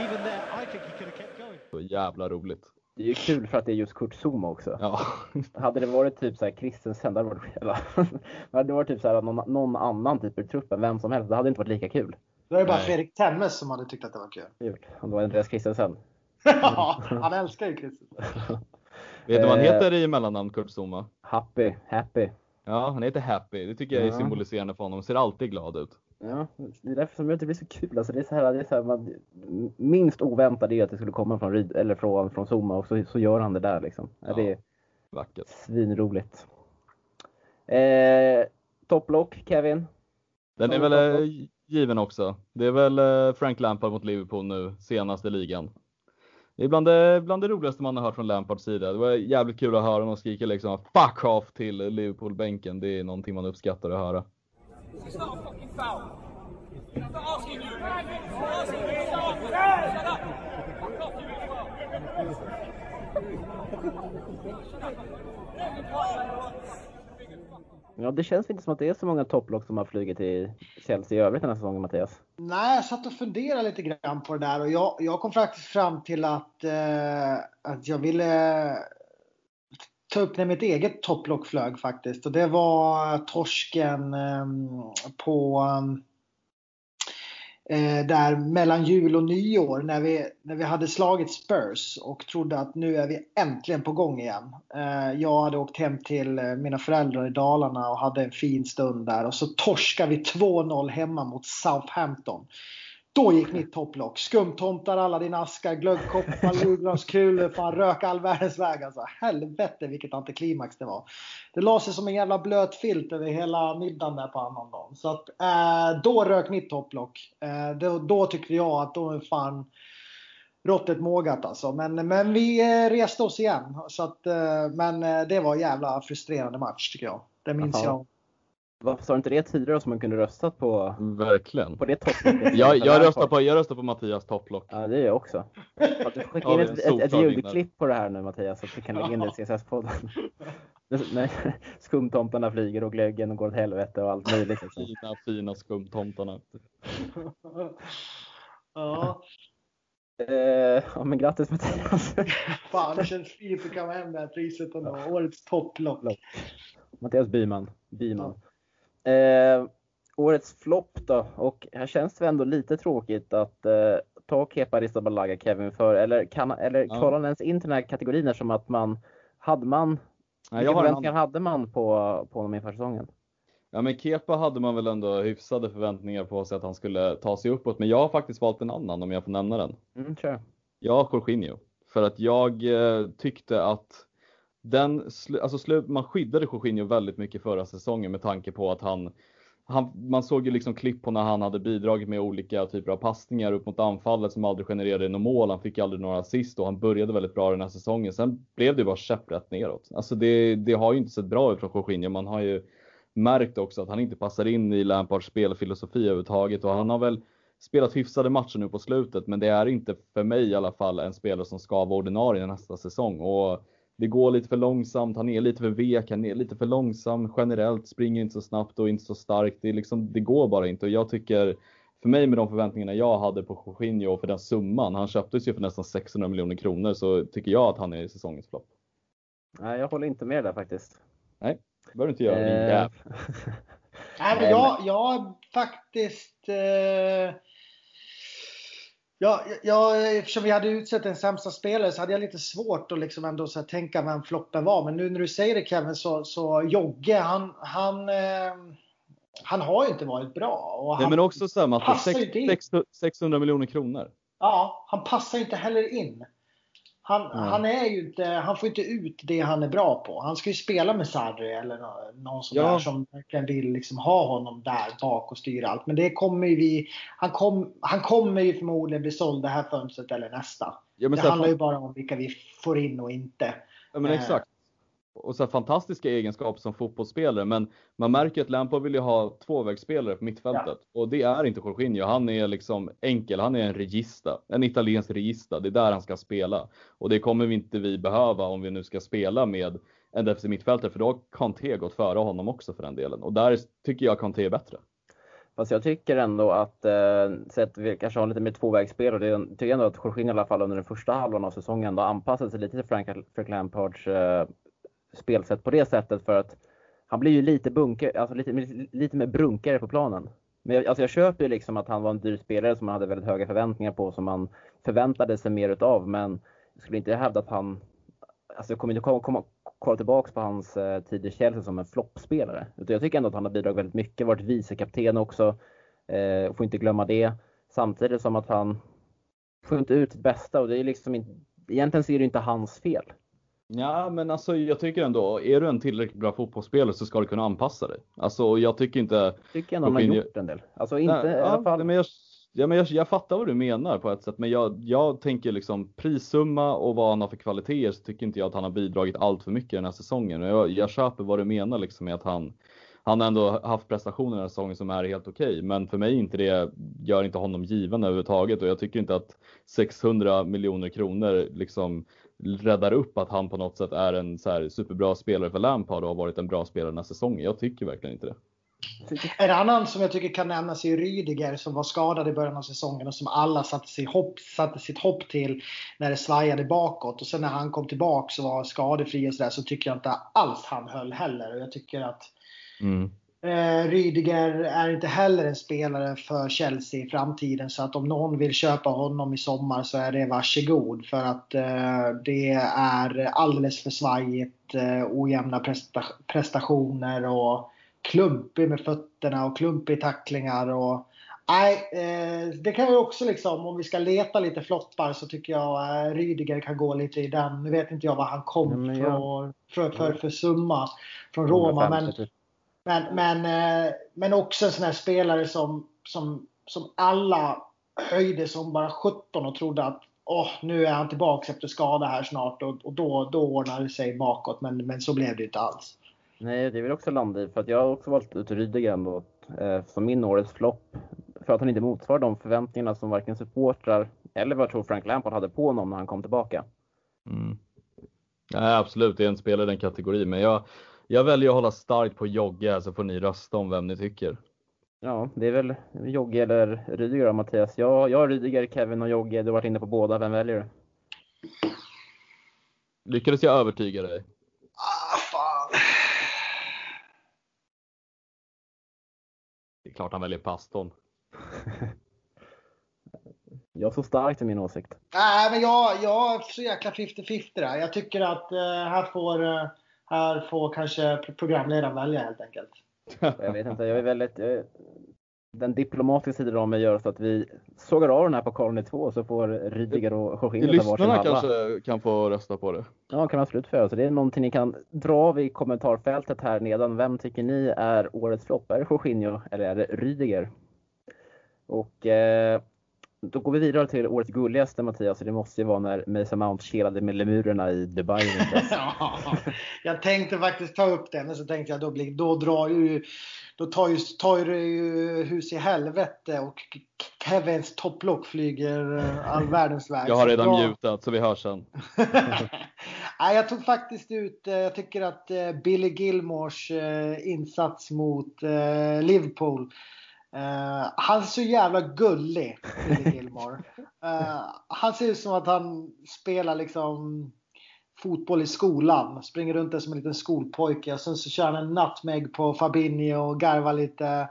Even there, I think he could have kept going. Så jävla roligt. Det är ju kul för att det är just Kurt Zuma också. Ja. hade det varit typ såhär Christensen, det hade varit jävla... hade det varit typ såhär någon, någon annan typ i truppen, vem som helst, det hade inte varit lika kul. Då är det bara Nej. Fredrik Temmes som hade tyckt att det var kul. Kul. Om det var Andreas Christensen. ja, han älskar ju Christensen. Vet du vad han eh, heter i mellannamn, Kurt Zuma? Happy, Happy. Ja, han heter Happy. Det tycker jag är ja. symboliserande för honom. Ser alltid glad ut. Ja, det är därför som det blir så kul. Alltså det är så här, det är så här, man, minst oväntat är att det skulle komma från, eller från, från Zuma och så, så gör han det där liksom. Ja, det är vackert. svinroligt. Eh, Topplock, Kevin? Den är väl eh, given också. Det är väl eh, Frank Lampard mot Liverpool nu, senaste ligan. Det är bland det, bland det roligaste man har hört från Lampards sida. Det var jävligt kul att höra honom skrika liksom fuck off till Liverpool-bänken. Det är någonting man uppskattar att höra. Ja, det känns inte som att det är så många topplock som har flugit till Chelsea i övrigt den här säsongen, Mattias. Nej, jag satt och funderade lite grann på det där och jag, jag kom faktiskt fram till att, eh, att jag ville eh, ta upp när mitt eget topplock flög faktiskt. Och det var torsken eh, på ehm, eh, där mellan jul och nyår när vi, när vi hade slagit Spurs och trodde att nu är vi äntligen på gång igen. Eh, jag hade åkt hem till eh, mina föräldrar i Dalarna och hade en fin stund där och så torskar vi 2-0 hemma mot Southampton. Då gick mitt topplock. Skumtomtar, alla dina askar, glöggkoppar, julgranskulor. Fan rök all världens väg alltså. Helvete vilket antiklimax det var. Det la sig som en jävla blöt filt över hela middagen där på annandagen. Så att eh, då rök mitt topplock. Eh, då, då tyckte jag att då är fan råttet mågat alltså. Men, men vi eh, reste oss igen. Så att, eh, men eh, det var en jävla frustrerande match tycker jag. Det minns Aha. jag varför sa du inte det tidigare så man kunde rösta på? Verkligen. På det topplocket? jag, jag, röstar på, jag röstar på Mattias topplock. Ja, det gör jag också. Att du skickar in ett, ett, ett ljudklipp på det här nu Mattias så att vi kan lägga in det i CSS-podden. när skumtomtarna flyger och glöggen går åt helvete och allt möjligt. Liksom. Fina, fina skumtomtarna. Ja, Eh, ja, men grattis Mattias. fan det känns fint att komma hem med det här priset ändå. Årets topplock. Mattias Byman. Byman. Eh, årets flopp då? Och här känns det ändå lite tråkigt att eh, ta Kepa Arrizabalaga Kevin för, eller, kan, eller Ja. han ens in till den här kategorin eftersom att man, hade man, Nej, vilka förväntningar hade man på, på honom inför säsongen? Ja men Kepa hade man väl ändå hyfsade förväntningar på sig att han skulle ta sig uppåt. Men jag har faktiskt valt en annan om jag får nämna den. Mm, kör. Jag har Jorginho. För att jag eh, tyckte att den, alltså slu- man skyddade Jorginho väldigt mycket förra säsongen med tanke på att han, han, man såg ju liksom klipp på när han hade bidragit med olika typer av passningar upp mot anfallet som aldrig genererade något mål. Han fick aldrig några assist och han började väldigt bra den här säsongen. Sen blev det bara käpprätt neråt. Alltså det, det har ju inte sett bra ut från Jorginho. Man har ju märkt också att han inte passar in i Lampards spelfilosofi överhuvudtaget och han har väl spelat hyfsade matcher nu på slutet, men det är inte för mig i alla fall en spelare som ska vara ordinarie nästa säsong. Och det går lite för långsamt, han är lite för vek, han är lite för långsam generellt, springer inte så snabbt och inte så starkt. Det, liksom, det går bara inte och jag tycker, för mig med de förväntningarna jag hade på Jorginho och för den summan, han köptes ju för nästan 600 miljoner kronor, så tycker jag att han är säsongens flopp. Nej, jag håller inte med där faktiskt. Det behöver du inte göra, din Eh. Nej, men Nej, jag, jag faktiskt... Eh, ja, jag, eftersom vi hade utsett en sämsta spelare så hade jag lite svårt att liksom ändå så tänka vem floppen var. Men nu när du säger det Kevin så, så Jogge, han, han, eh, han har ju inte varit bra. Och Nej, men också. 600 600 miljoner kronor. Ja, han passar inte heller in. Han, Nej. han, är ju inte, han får inte ut det han är bra på. Han ska ju spela med Sarri eller nå- någon sån Ja. där som verkligen vill liksom ha honom där bak och styra allt. Men det kommer ju vi, han, kom, han kommer ju förmodligen bli såld det här fönstret eller nästa. Ja, det handlar ju bara om vilka vi får in och inte. Ja men Eh. exakt. Och så fantastiska egenskaper som fotbollsspelare men man märker att Lampard vill ju ha tvåvägsspelare på mittfältet och det är inte Jorginho. Han är liksom enkel, han är en regista, en italiensk regista. Det är där han ska spela och det kommer vi inte vi behöva om vi nu ska spela med en defensiv mittfältare för då har Kanté gått före honom också för den delen och där tycker jag Kanté är bättre. Fast jag tycker ändå att, eh, sett vi kanske har lite mer tvåvägsspel och det jag tycker ändå att Jorginho i alla fall under den första halvan av säsongen ändå anpassat sig lite till Frank, Frank Lampards eh, spelsätt på det sättet för att han blir ju lite bunker, alltså lite, lite mer brunkare på planen. Men jag, alltså jag köper ju liksom att han var en dyr spelare som man hade väldigt höga förväntningar på som man förväntade sig mer utav men jag skulle inte hävda att han, alltså jag kommer inte komma, komma, kolla tillbaks på hans eh, tid i Chelsea som en floppspelare. Utan jag tycker ändå att han har bidragit väldigt mycket, varit vicekapten också. Eh, får inte glömma det. Samtidigt som att han får inte ut sitt bästa och det är liksom inte, egentligen så är det inte hans fel. Ja, men alltså jag tycker ändå, är du en tillräckligt bra fotbollsspelare så ska du kunna anpassa dig. Alltså jag tycker inte Jag tycker ändå han har gjort en del. Alltså inte Nej, i ja, alla fall. Men jag, ja, men jag, jag fattar vad du menar på ett sätt, men jag, jag tänker liksom prissumma och vad han har för kvaliteter så tycker inte jag att han har bidragit allt för mycket den här säsongen. Jag, jag köper vad du menar liksom med att han, han har ändå haft prestationer den här säsongen som är helt okej, men för mig inte det gör inte honom given överhuvudtaget och jag tycker inte att 600 miljoner kronor liksom räddar upp att han på något sätt är en så här superbra spelare för Lampard och har varit en bra spelare den här säsongen. Jag tycker verkligen inte det. En annan som jag tycker kan nämnas är Rydiger som var skadad i början av säsongen och som alla satte, sig hopp, satte sitt hopp till när det svajade bakåt. Och sen när han kom tillbaka och var skadefri och sådär så tycker jag inte alls han höll heller. Och jag tycker att Eh, Rydiger är inte heller en spelare för Chelsea i framtiden så att om någon vill köpa honom i sommar så är det varsågod för att eh, det är alldeles för svajigt, eh, ojämna presta prestationer och klumpig med fötterna och klumpig tacklingar och Nej, eh, det kan vi också liksom, om vi ska leta lite floppar så tycker jag eh, Rydiger kan gå lite i den. Nu vet inte jag vad han kom men jag- från, för, för, för summa från Roma. Men, 150 typ. Men, men, eh, men också en sån här spelare som, som, som alla höjde som bara 17 och trodde att åh, nu är han tillbaka efter skada här snart och, och då, då ordnar det sig bakåt. Men, men så blev det inte alls. Nej, det vill också landa i. För att jag har också valt ut Rydiger ändå eh, som min årets flopp. För att han inte motsvarar de förväntningarna som varken supportrar eller vad jag tror Frank Lampard hade på honom när han kom tillbaka. Mm. Nej, absolut, det är en spelare i den kategorin, men jag, jag väljer att hålla starkt på Jogge så får ni rösta om vem ni tycker. Ja, det är väl Jogge eller Rydiger då, Mattias. Jag, jag Rydiger, Kevin och Jogge. Du har varit inne på båda. Vem väljer du? Lyckades jag övertyga dig? Ah, fan. Det är klart han väljer pastorn. Jag står starkt i min åsikt. Nej, men jag, jag är så jäkla 50-50 där. Jag tycker att eh, här, får, eh, här får kanske programledaren välja helt enkelt. Jag vet inte, jag är väldigt... Jag, den diplomatiska sidan av mig gör så att vi sågar av den här pokalen i två så får Rydiger och Jorginho ta varsin halva. kanske kan få rösta på det. Ja, kan man absolut få göra. Så det är någonting ni kan dra av i kommentarfältet här nedan. Vem tycker ni är årets flopp? Är det Jorginho eller är det Rydiger? Och eh, då går vi vidare till årets gulligaste Mattias. Och det måste ju vara när Mason Mount kelade med lemurerna i Dubai. Ja, jag tänkte faktiskt ta upp det, men så tänkte jag då, blir, då drar ju då tar ju, tar ju hus i helvete och Kevins topplock flyger eh, all världens väg. Jag har redan mutat så vi hörs sen. Nej, jag tog faktiskt ut, eh, jag tycker att eh, Billy Gilmores insats mot Liverpool eh, han är så jävla gullig, Billy Gilmore. Eh, han ser ut som att han spelar liksom fotboll i skolan. Springer runt där som en liten skolpojke. Och sen så kör han en nutmeg på Fabinho och garvar lite.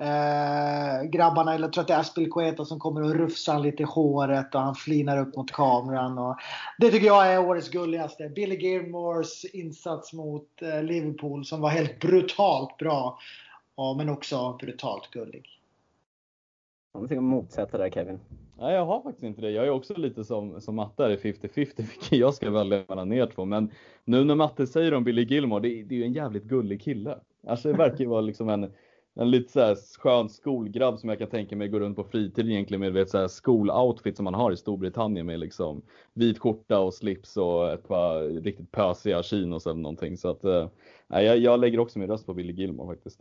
Eh, grabbarna, eller jag tror att det är Aspilicueta som kommer och rufsar han lite i håret och han flinar upp mot kameran. Och det tycker jag är årets gulligaste. Billy Gilmores insats mot Liverpool som var helt brutalt bra. Ja, men också brutalt gullig. Om du tänker motsätta där Kevin. Nej, jag har faktiskt inte det. Jag är också lite som, som Matte här i 50-50 vilken jag ska välja mellan er två. Men nu när Matte säger om Billy Gilmore, det, det är ju en jävligt gullig kille. Alltså det verkar ju vara liksom en, en lite så här skön skolgrabb som jag kan tänka mig gå runt på fritid egentligen med vet, så här skoloutfit som man har i Storbritannien med liksom vit skjorta och slips och ett par riktigt pösiga chinos eller någonting. Så att, eh, nej, jag, jag lägger också min röst på Billy Gilmore faktiskt.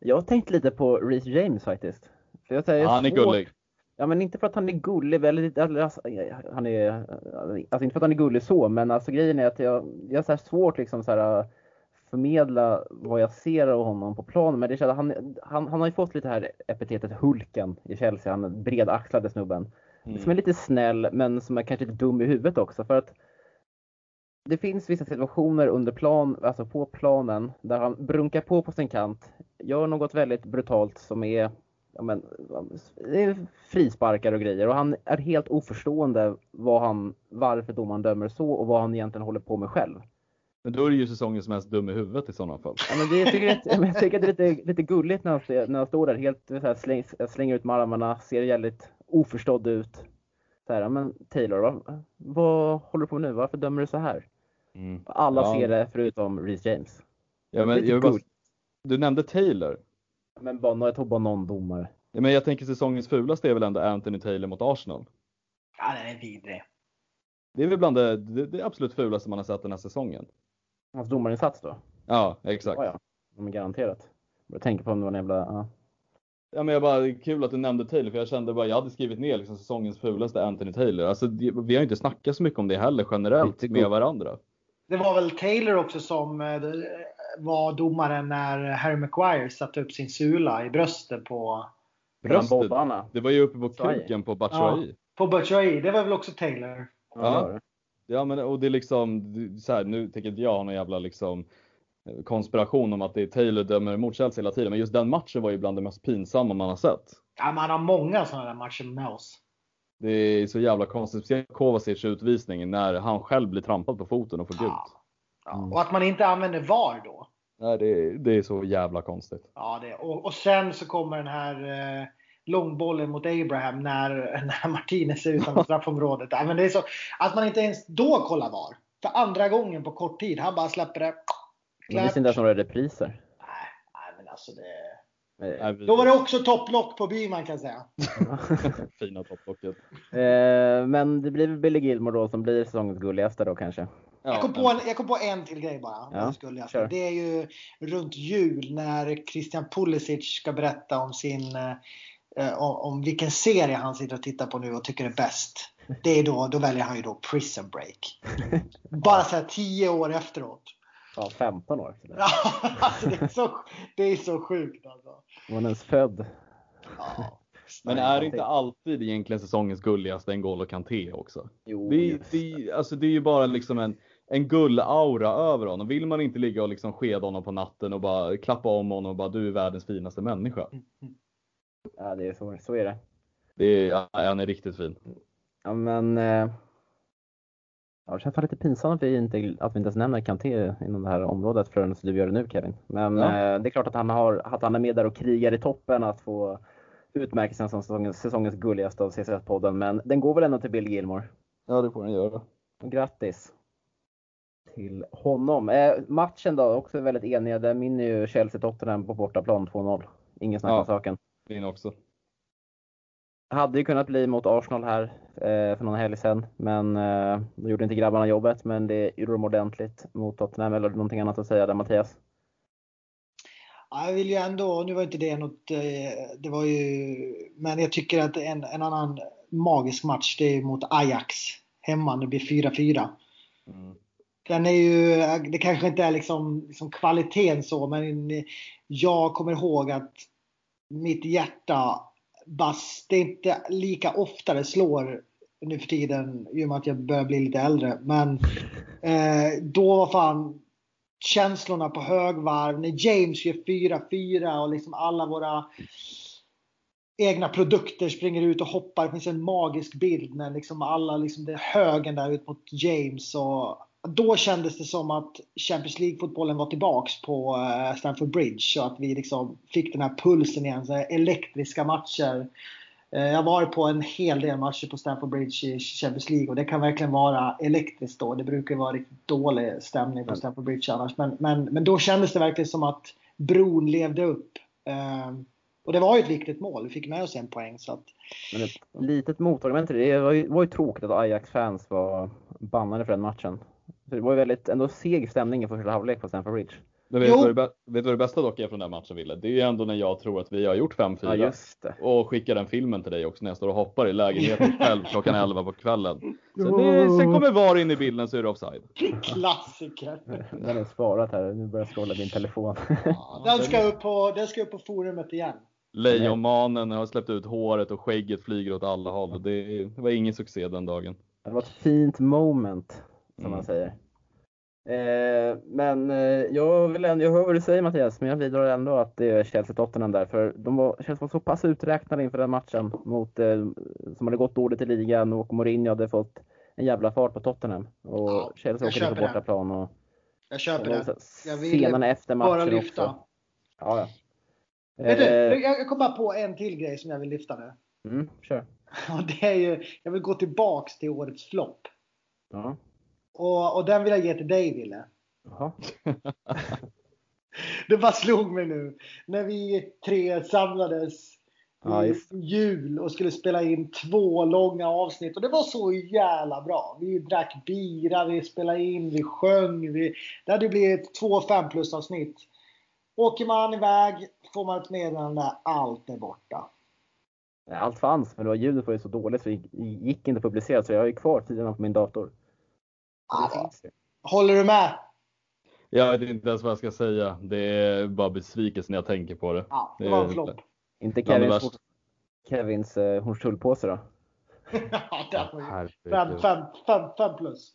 Jag har tänkt lite på Reece James faktiskt. För jag säger, han är svårt- gullig. Ja men inte för att han är gullig, väldigt, alltså, han är, alltså inte för att han är gullig så, men alltså grejen är att jag, jag har svårt liksom så här förmedla vad jag ser av honom på planen. Men det känns, han, han, han har ju fått lite här epitetet Hulken i Chelsea, han bredaxlade snubben. Mm. Som är lite snäll men som är kanske lite dum i huvudet också för att det finns vissa situationer under plan, alltså på planen, där han brunkar på på sin kant, gör något väldigt brutalt som är, ja men, frisparkar och grejer och han är helt oförstående vad han, varför domaren dömer så och vad han egentligen håller på med själv. Men då är det ju säsongens mest dum i huvudet i sådana fall. Ja, men det, jag, tycker det, jag tycker att det är lite, lite gulligt när han, när han står där helt så här, släng, slänger ut med armarna, ser jävligt oförstådd ut. Så här, "Ja, men Taylor, vad, vad håller du på med nu? Varför dömer du så här? Mm. Alla Ja. ser det förutom Reece James. Ja, men Lite jag bara, du nämnde Taylor. Men bara, jag tog bara någon domare. Ja, men jag tänker säsongens fulaste är väl ändå Anthony Taylor mot Arsenal. Ja, den är vidrig. Det är väl bland det, det, det absolut fulaste man har sett den här säsongen. Hans domarinsats då? Ja, exakt. Ja, ja. Ja, men garanterat. Jag tänker på om det var en jävla... Ja. Ja, men jag bara, kul att du nämnde Taylor för jag kände bara, jag hade skrivit ner liksom säsongens fulaste Anthony Taylor. Alltså, det, vi har ju inte snackat så mycket om det heller generellt med varandra. Det var väl Taylor också som eh, var domaren när Harry Maguire satte upp sin sula i bröstet på, Bröstet. Det var ju uppe på kuken på Batshuayi. på Batshuayi. Det var väl också Taylor? Ja. Ja. Ja men och det är liksom, så här, nu tänker inte jag ha någon jävla liksom eh, konspiration om att det är Taylor dömer emot Chelsea hela tiden. Men just den matchen var ju bland det mest pinsamma man har sett. Ja, man har många sådana där matcher med oss. Det är så jävla konstigt. Speciellt Kovacic utvisning när han själv blir trampad på foten och får gult. Ja. Ja. Mm. Och att man inte använder VAR då. Nej, det, är, det är så jävla konstigt. Ja, det, och, och sen så kommer den här eh, långbollen mot Abraham när, när Martinez är utanför straffområdet. Ja, men det är så, att man inte ens då kollar VAR. För andra gången på kort tid. Han bara släpper det. Det finns inte ens några repriser. Nej, nej, men alltså det... Då var det också topplock på Byman kan jag säga. Fina topplocket. Eh, Men det blir väl Billy Gilmore då som blir säsongens gulligaste då kanske. Jag kom, på en, jag kom på en till grej bara. Ja, det, skulle är ju runt jul när Christian Pulisic ska berätta om sin eh, om, om vilken serie han sitter och tittar på nu och tycker är bäst. det är då, då väljer han ju då Prison Break. Bara så här 10 år efteråt. Ja, 15 år. Ja, alltså det, är så, det är så sjukt alltså. Var han ens född? Ja. Men är inte alltid egentligen säsongens gulligaste en N'Golo Kanté också? Jo, Det, det, alltså det är ju bara liksom en, en gullaura över honom. Vill man inte ligga och liksom skeda honom på natten och bara klappa om honom och bara du är världens finaste människa. Ja, det är så, så är det. Det är, ja, han är riktigt fin. Ja, men eh, ja, det känns lite pinsamt att vi inte, att vi inte ens nämner Kanté inom det här området förrän du gör det nu Kevin. Men Ja. eh, det är klart att han, har, att han är med där och krigar i toppen att få utmärkelsen som säsongens, säsongens gulligaste av CCS-podden. Men den går väl ändå till Bill Gilmore. Ja, det får han göra. Grattis till honom. Eh, matchen då, också väldigt eniga. Där vinner ju Chelsea-Tottenham på bortaplan 2-0. Ingen snack om Ja. saken. Min också. Hade ju kunnat bli mot Arsenal här eh, för någon helg sedan, men eh, då gjorde inte grabbarna jobbet. Men det gjorde de ordentligt mot Tottenham. Eller någonting annat att säga där Mattias? Ja, Jag vill ju ändå, nu var inte det något, eh, det var ju, men jag tycker att en, en annan magisk match det är mot Ajax hemma. Det blir 4-4. Mm. Den är ju, det kanske inte är liksom, liksom kvaliteten så, men jag kommer ihåg att mitt hjärta, bass, det är inte lika ofta det slår nu för tiden i och med att jag börjar bli lite äldre. Men eh, då var fan känslorna på högvarv. När James gör 4-4 och liksom alla våra egna produkter springer ut och hoppar. Det finns en magisk bild när liksom alla, liksom det är högen där ut mot James. Och då kändes det som att Champions League-fotbollen var tillbaks på eh, Stamford Bridge. Så att vi liksom fick den här pulsen igen. Så elektriska matcher. Eh, Jag har varit på en hel del matcher på Stamford Bridge i Champions League och det kan verkligen vara elektriskt då. Det brukar vara riktigt dålig stämning på Stamford Bridge annars. Men, men, men då kändes det verkligen som att bron levde upp. Ehm, Och det var ju ett viktigt mål. Vi fick med oss en poäng. Så att, Men ett litet motargument till. Det var ju, var ju tråkigt att Ajax-fans var bannade för den matchen. Så det var ju väldigt ändå seg stämning i första halvlek på Stamford Bridge. Men vet du, vad det, bä- vet du vad det bästa dock är från den här matchen Wille? Det är ju ändå när jag tror att vi har gjort 5-4. Ja, just det. och skickar den filmen till dig också när jag står och hoppar i lägenheten själv klockan 11 på kvällen. Sen, det, sen kommer VAR in i bilden så är det offside. klassiker! Den är sparat här. Nu börjar jag scrolla din telefon. Ja, den, ska upp på, den ska upp på forumet igen. Lejonmanen har släppt ut håret och skägget flyger åt alla håll. Det, det var ingen succé den dagen. Det var ett fint moment, som Mm. man säger. Eh, men eh, jag, vill ändå, jag hör vad du säger Mattias, men jag vidhåller ändå att det är Chelsea-Tottenham där. För de var, Chelsea var så pass uträknade inför den matchen mot, eh, som hade gått dåligt i ligan och Mourinho hade fått en jävla fart på Tottenham. Och Ja, Chelsea åker dit på bortaplan och, Jag köper och det. Jag scenerna efter matchen Bara lyfta. också. Ja, ja. Vet du, Eh, jag kom bara på en till grej som jag vill lyfta nu. mm, kör. Och det är ju, jag vill gå tillbaks till årets flopp. Ja. Och, och den vill jag ge till dig Wille. Jaha. Det bara slog mig nu. När vi tre samlades Ja, i jul och skulle spela in två långa avsnitt. Och det var så jävla bra. Vi drack bira, vi spelade in, vi sjöng. Vi... Det hade blivit två fem plus avsnitt. Åker man iväg får man ett meddelande, allt är borta. Allt fanns, men det var ljudet var ju så dåligt så det gick- gick inte att publicera. Så jag har ju kvar tiderna på min dator. Håller du med? Jag vet inte ens vad jag ska säga. Det är bara besvikelse när jag tänker på det. Ja, det var en flopp. Inte Kevins. Kevins eh, Hornstullpåse då? ja, var ju fem, Herregud. fem, fem, fem plus.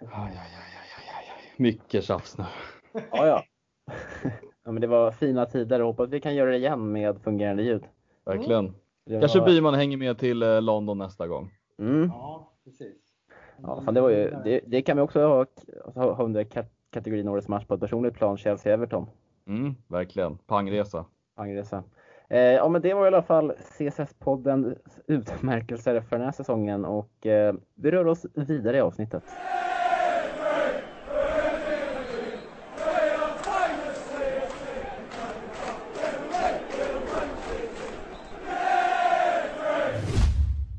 Aj, aj, aj, aj, aj, aj. Mycket tjafs nu. Ja, ja. ja men det var fina tider och hoppas vi kan göra det igen med fungerande ljud. Verkligen. Kanske var- Byman hänger med till eh, London nästa gång. Mm. Ja, precis. Ja, fan, det, var ju, det, det kan vi också ha, ha, ha under kat- kategorin Årets match på ett personligt plan, Chelsea-Everton. Mm, verkligen. Pangresa. Pangresa. Eh, ja men det var i alla fall CSS-poddens utmärkelser för den här säsongen och eh, vi rör oss vidare i avsnittet.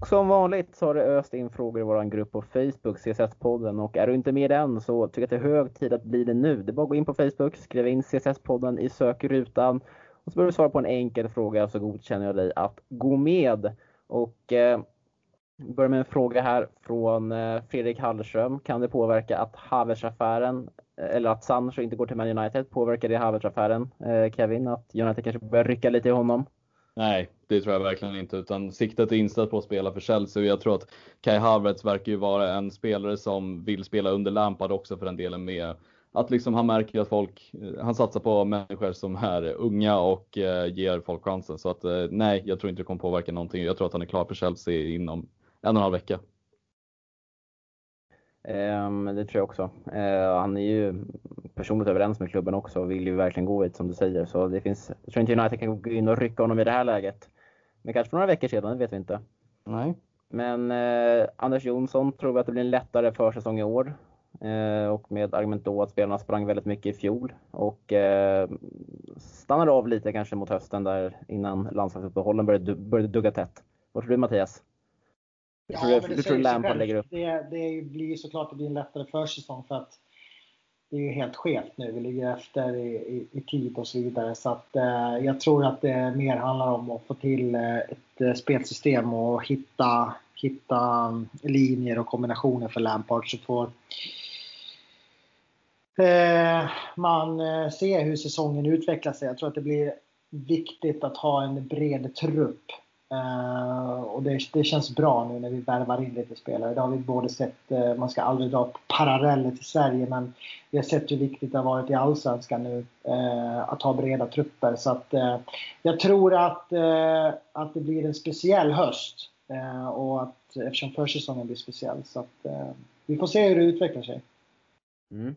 Som vanligt så har det öst in frågor i vår grupp på Facebook, CSS-podden. Och är du inte med än så tycker jag att det är hög tid att bli det nu. Det är bara att gå in på Facebook, skriva in CSS-podden i sökrutan och så behöver du svara på en enkel fråga så godkänner jag dig att gå med. Och eh, börjar med en fråga här från eh, Fredrik Hallström. Kan det påverka att Havertz-affären, eh, eller att Sancho inte går till Man United, påverkar det Havertz-affären? Eh, Kevin, att United kanske börjar rycka lite i honom? Nej, det tror jag verkligen inte, utan siktet är inställt på att spela för Chelsea och jag tror att Kai Havertz verkar ju vara en spelare som vill spela under Lampard också för den delen med att liksom han märker att folk, eh, han satsar på människor som är unga och eh, ger folk chansen. Så att eh, nej, jag tror inte det kommer påverka någonting. Jag tror att han är klar för Chelsea inom en och en halv vecka. Um, det tror jag också. Uh, han är ju personligt överens med klubben också och vill ju verkligen gå hit som du säger. Så det finns, jag tror inte United kan gå in och rycka honom i det här läget. Men kanske för några veckor sedan, det vet vi inte. Nej. Men uh, Anders Jonsson tror att det blir en lättare försäsong i år. Uh, och med argument då att spelarna sprang väldigt mycket i fjol och stannade av lite kanske mot hösten där innan landslagsuppehållen började, började dugga tätt. Vad tror du Mattias? Ja, tror, men det, tror Lampard lägger upp? Det, det blir såklart det blir en lättare försäsong för att det är ju helt skevt nu. Vi ligger efter i, i, i tid och så vidare. Så att, eh, jag tror att det mer handlar om att få till eh, ett eh, spelsystem och hitta, hitta mm, linjer och kombinationer för Lampard. Så får eh, man eh, se hur säsongen utvecklar sig. Jag tror att det blir viktigt att ha en bred trupp Uh, och det, det, känns bra nu när vi värvar in lite spelare. Det har vi både sett, uh, man ska aldrig dra paralleller till Sverige, men vi har sett hur viktigt det har varit i Allsvenskan nu uh, att ha breda trupper. Så att jag tror att, att det blir en speciell höst. och att, eftersom försäsongen blir speciell. Så att vi får se hur det utvecklar sig. Mm.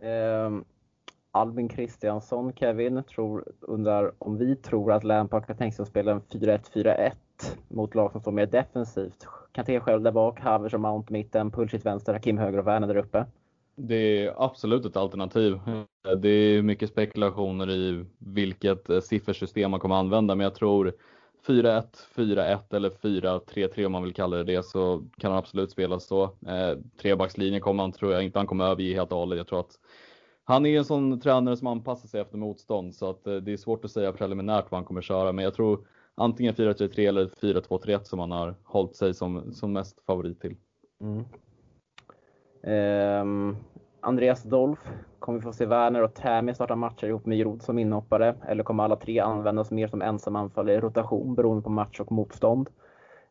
Um Albin Kristiansson, Kevin, tror, undrar om vi tror att Lampard kan tänka sig att spela en 4-1-4-1 mot lag som står mer defensivt. Kanté själv där bak, Havers och Mount mitten, Pulisic vänster, Hakim höger och Werner där uppe. Det är absolut ett alternativ. Det är mycket spekulationer i vilket eh, siffersystem man kommer använda, men jag tror 4-1, 4-1 eller 4-3-3 om man vill kalla det det så kan han absolut spela så. Eh, trebackslinjen kommer han, tror jag inte han kommer överge helt och hållet. Jag tror att han är en sån tränare som anpassar sig efter motstånd så att eh, det är svårt att säga preliminärt vad han kommer köra. Men jag tror antingen 4-3-3 eller 4-2-3-1 som han har hållit sig som, som mest favorit till. Mm. Um, Andreas Dolf, kommer vi få se Werner och Tammy starta matcher ihop med Jrod som inhoppare? Eller kommer alla tre användas mer som ensam anfallare i rotation beroende på match och motstånd?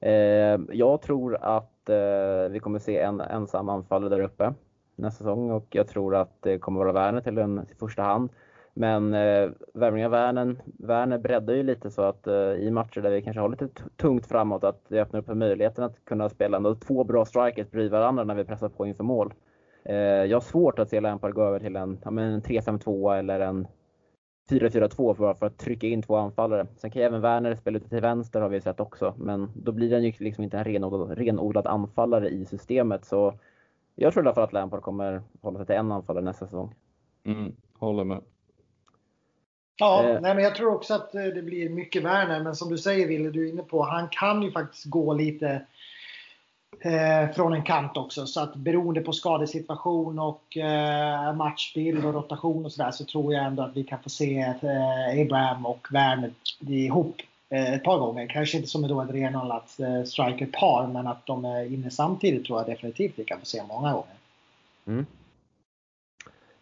Uh, jag tror att uh, vi kommer se en ensam anfallare där uppe nästa säsong och jag tror att det kommer vara Werner till en till första hand. Men eh, värvningen av Werner, Werner breddar ju lite så att eh, i matcher där vi kanske har lite tungt framåt att det öppnar upp för möjligheten att kunna spela ändå två bra strikers bredvid varandra när vi pressar på inför mål. Eh, jag har svårt att se Lampard gå över till en, ja, en 3-5-2 eller en 4-4-2 för, för att trycka in två anfallare. Sen kan ju även Werner spela ute till vänster har vi sett också, men då blir han ju liksom inte en renodlad, renodlad anfallare i systemet. Så jag tror i alla fall att Lampard kommer hålla sig till en anfallare nästa säsong. Mm, håller med. Ja, eh. nej, men jag tror också att eh, det blir mycket Werner, men som du säger Wille, du är inne på, han kan ju faktiskt gå lite eh, från en kant också. Så att beroende på skadesituation och eh, matchbild och rotation och sådär så tror jag ändå att vi kan få se eh, Abraham och Werner ihop Eh, ett par gånger. Kanske inte som ett renodlat eh, ett strikerpar men att de är inne samtidigt tror jag definitivt vi kan få se många gånger. Mm.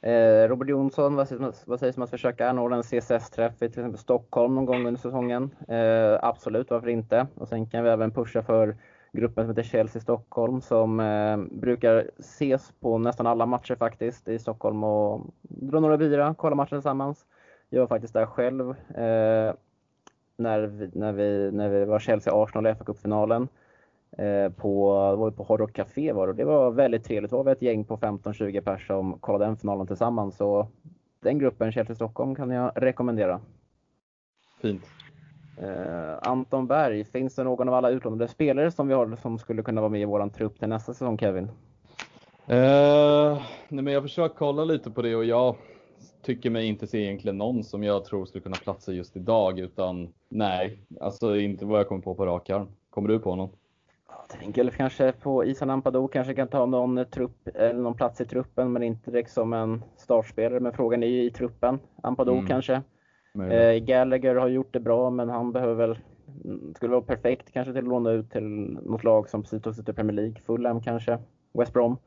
Eh, Robert Jonsson, vad sägs, vad sägs om att försöka anordna en CSS-träff i till exempel Stockholm någon gång under säsongen? Eh, absolut, varför inte? Och sen kan vi även pusha för gruppen som heter Chelsea Stockholm som eh, brukar ses på nästan alla matcher faktiskt i Stockholm och dra några bira, kolla matchen tillsammans. Jag var faktiskt där själv eh, när vi, när vi, när vi var Chelsea-Arsenal i fa Cup-finalen. Eh, på, var på Hard Rock Café var det. det var väldigt trevligt. Det var ett gäng på 15-20 pers som kollade den finalen tillsammans. Så den gruppen, Chelsea Stockholm, kan jag rekommendera. Fint. Eh, Anton Berg, finns det någon av alla utlånade spelare som vi har som skulle kunna vara med i våran trupp till nästa säsong, Kevin? Eh, nej men jag försöker kolla lite på det och jag tycker mig inte se egentligen någon som jag tror skulle kunna platsa just idag utan nej, alltså inte vad jag kommer på på rak arm. Kommer du på någon? Jag tänker kanske på Isan Ampadu kanske kan ta någon, trupp, eller någon plats i truppen men inte direkt som en startspelare. Men frågan är ju i truppen. Ampadu mm. kanske. Eh, Gallagher har gjort det bra men han behöver väl skulle vara perfekt kanske till att låna ut till något lag som precis tog sig till Premier League. Fulham kanske, West Brom.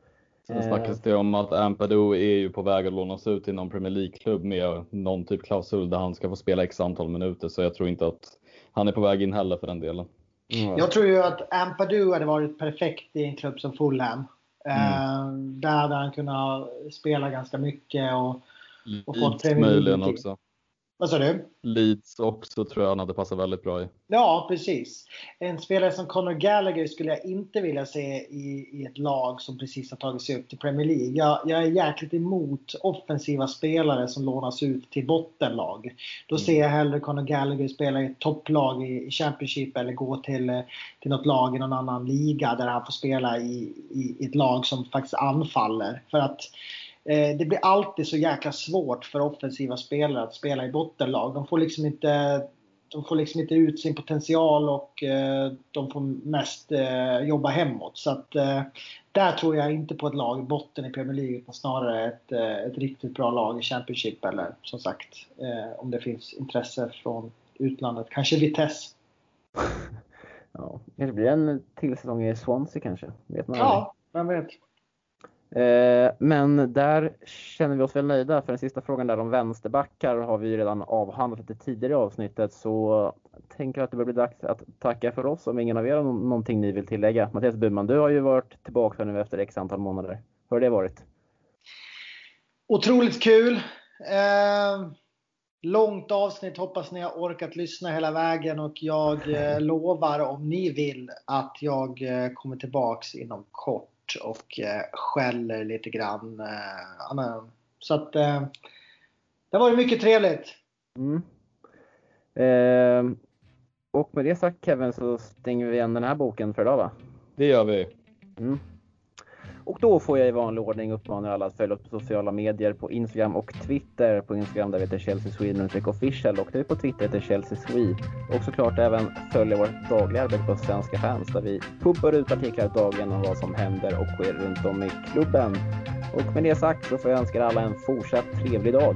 Sen snackas det om att Ampadu är ju på väg att lånas ut till någon Premier League-klubb med någon typ klausul där han ska få spela x antal minuter. Så jag tror inte att han är på väg in heller för den delen. Mm. Jag tror ju att Ampadu hade varit perfekt i en klubb som Fulham. Mm. Eh, där hade han kunnat spela ganska mycket och, och fått Premier League. också. Vad sa du? Leeds också tror jag han hade passat väldigt bra i. Ja, precis. En spelare som Conor Gallagher skulle jag inte vilja se i, i ett lag som precis har tagit sig upp till Premier League. Jag, jag är jäkligt emot offensiva spelare som lånas ut till bottenlag. Då mm. ser jag hellre Conor Gallagher spela i ett topplag i Championship eller gå till, till något lag i någon annan liga där han får spela i, i, i ett lag som faktiskt anfaller. För att Eh, det blir alltid så jäkla svårt för offensiva spelare att spela i bottenlag. De får liksom inte, de får liksom inte ut sin potential och eh, de får mest eh, jobba hemåt. Så att där tror jag inte på ett lag i botten i Premier League utan snarare ett, ett riktigt bra lag i Championship eller som sagt om det finns intresse från utlandet. Kanske Vitesse. Ja, det blir en till säsong i Swansea kanske? Vet man ja, vem vet. Eh, men där känner vi oss väl nöjda för den sista frågan där om vänsterbackar har vi redan avhandlat lite tidigare i avsnittet så tänker jag att det börjar bli dags att tacka för oss om ingen av er har någonting ni vill tillägga. Mattias Burman, du har ju varit tillbaka nu efter x antal månader. Hur har det varit? Otroligt kul! Eh, långt avsnitt, hoppas ni har orkat lyssna hela vägen och jag eh, lovar om ni vill att jag eh, kommer tillbaks inom kort och eh, skäller lite grann. Eh, så att eh, det varit mycket trevligt. Mm. Eh, och med det sagt Kevin så stänger vi igen den här boken för idag va? Det gör vi. Mm. Och då får jag i vanlig ordning uppmana alla att följa oss på sociala medier på Instagram och Twitter. På Instagram där vi heter Chelsea Sweden official och där på Twitter heter Chelsea Swede. Och såklart även följa vårt dagliga arbete på Svenska fans där vi pumpar ut artiklar dagligen om vad som händer och sker runt om i klubben. Och med det sagt så får jag önska alla en fortsatt trevlig dag.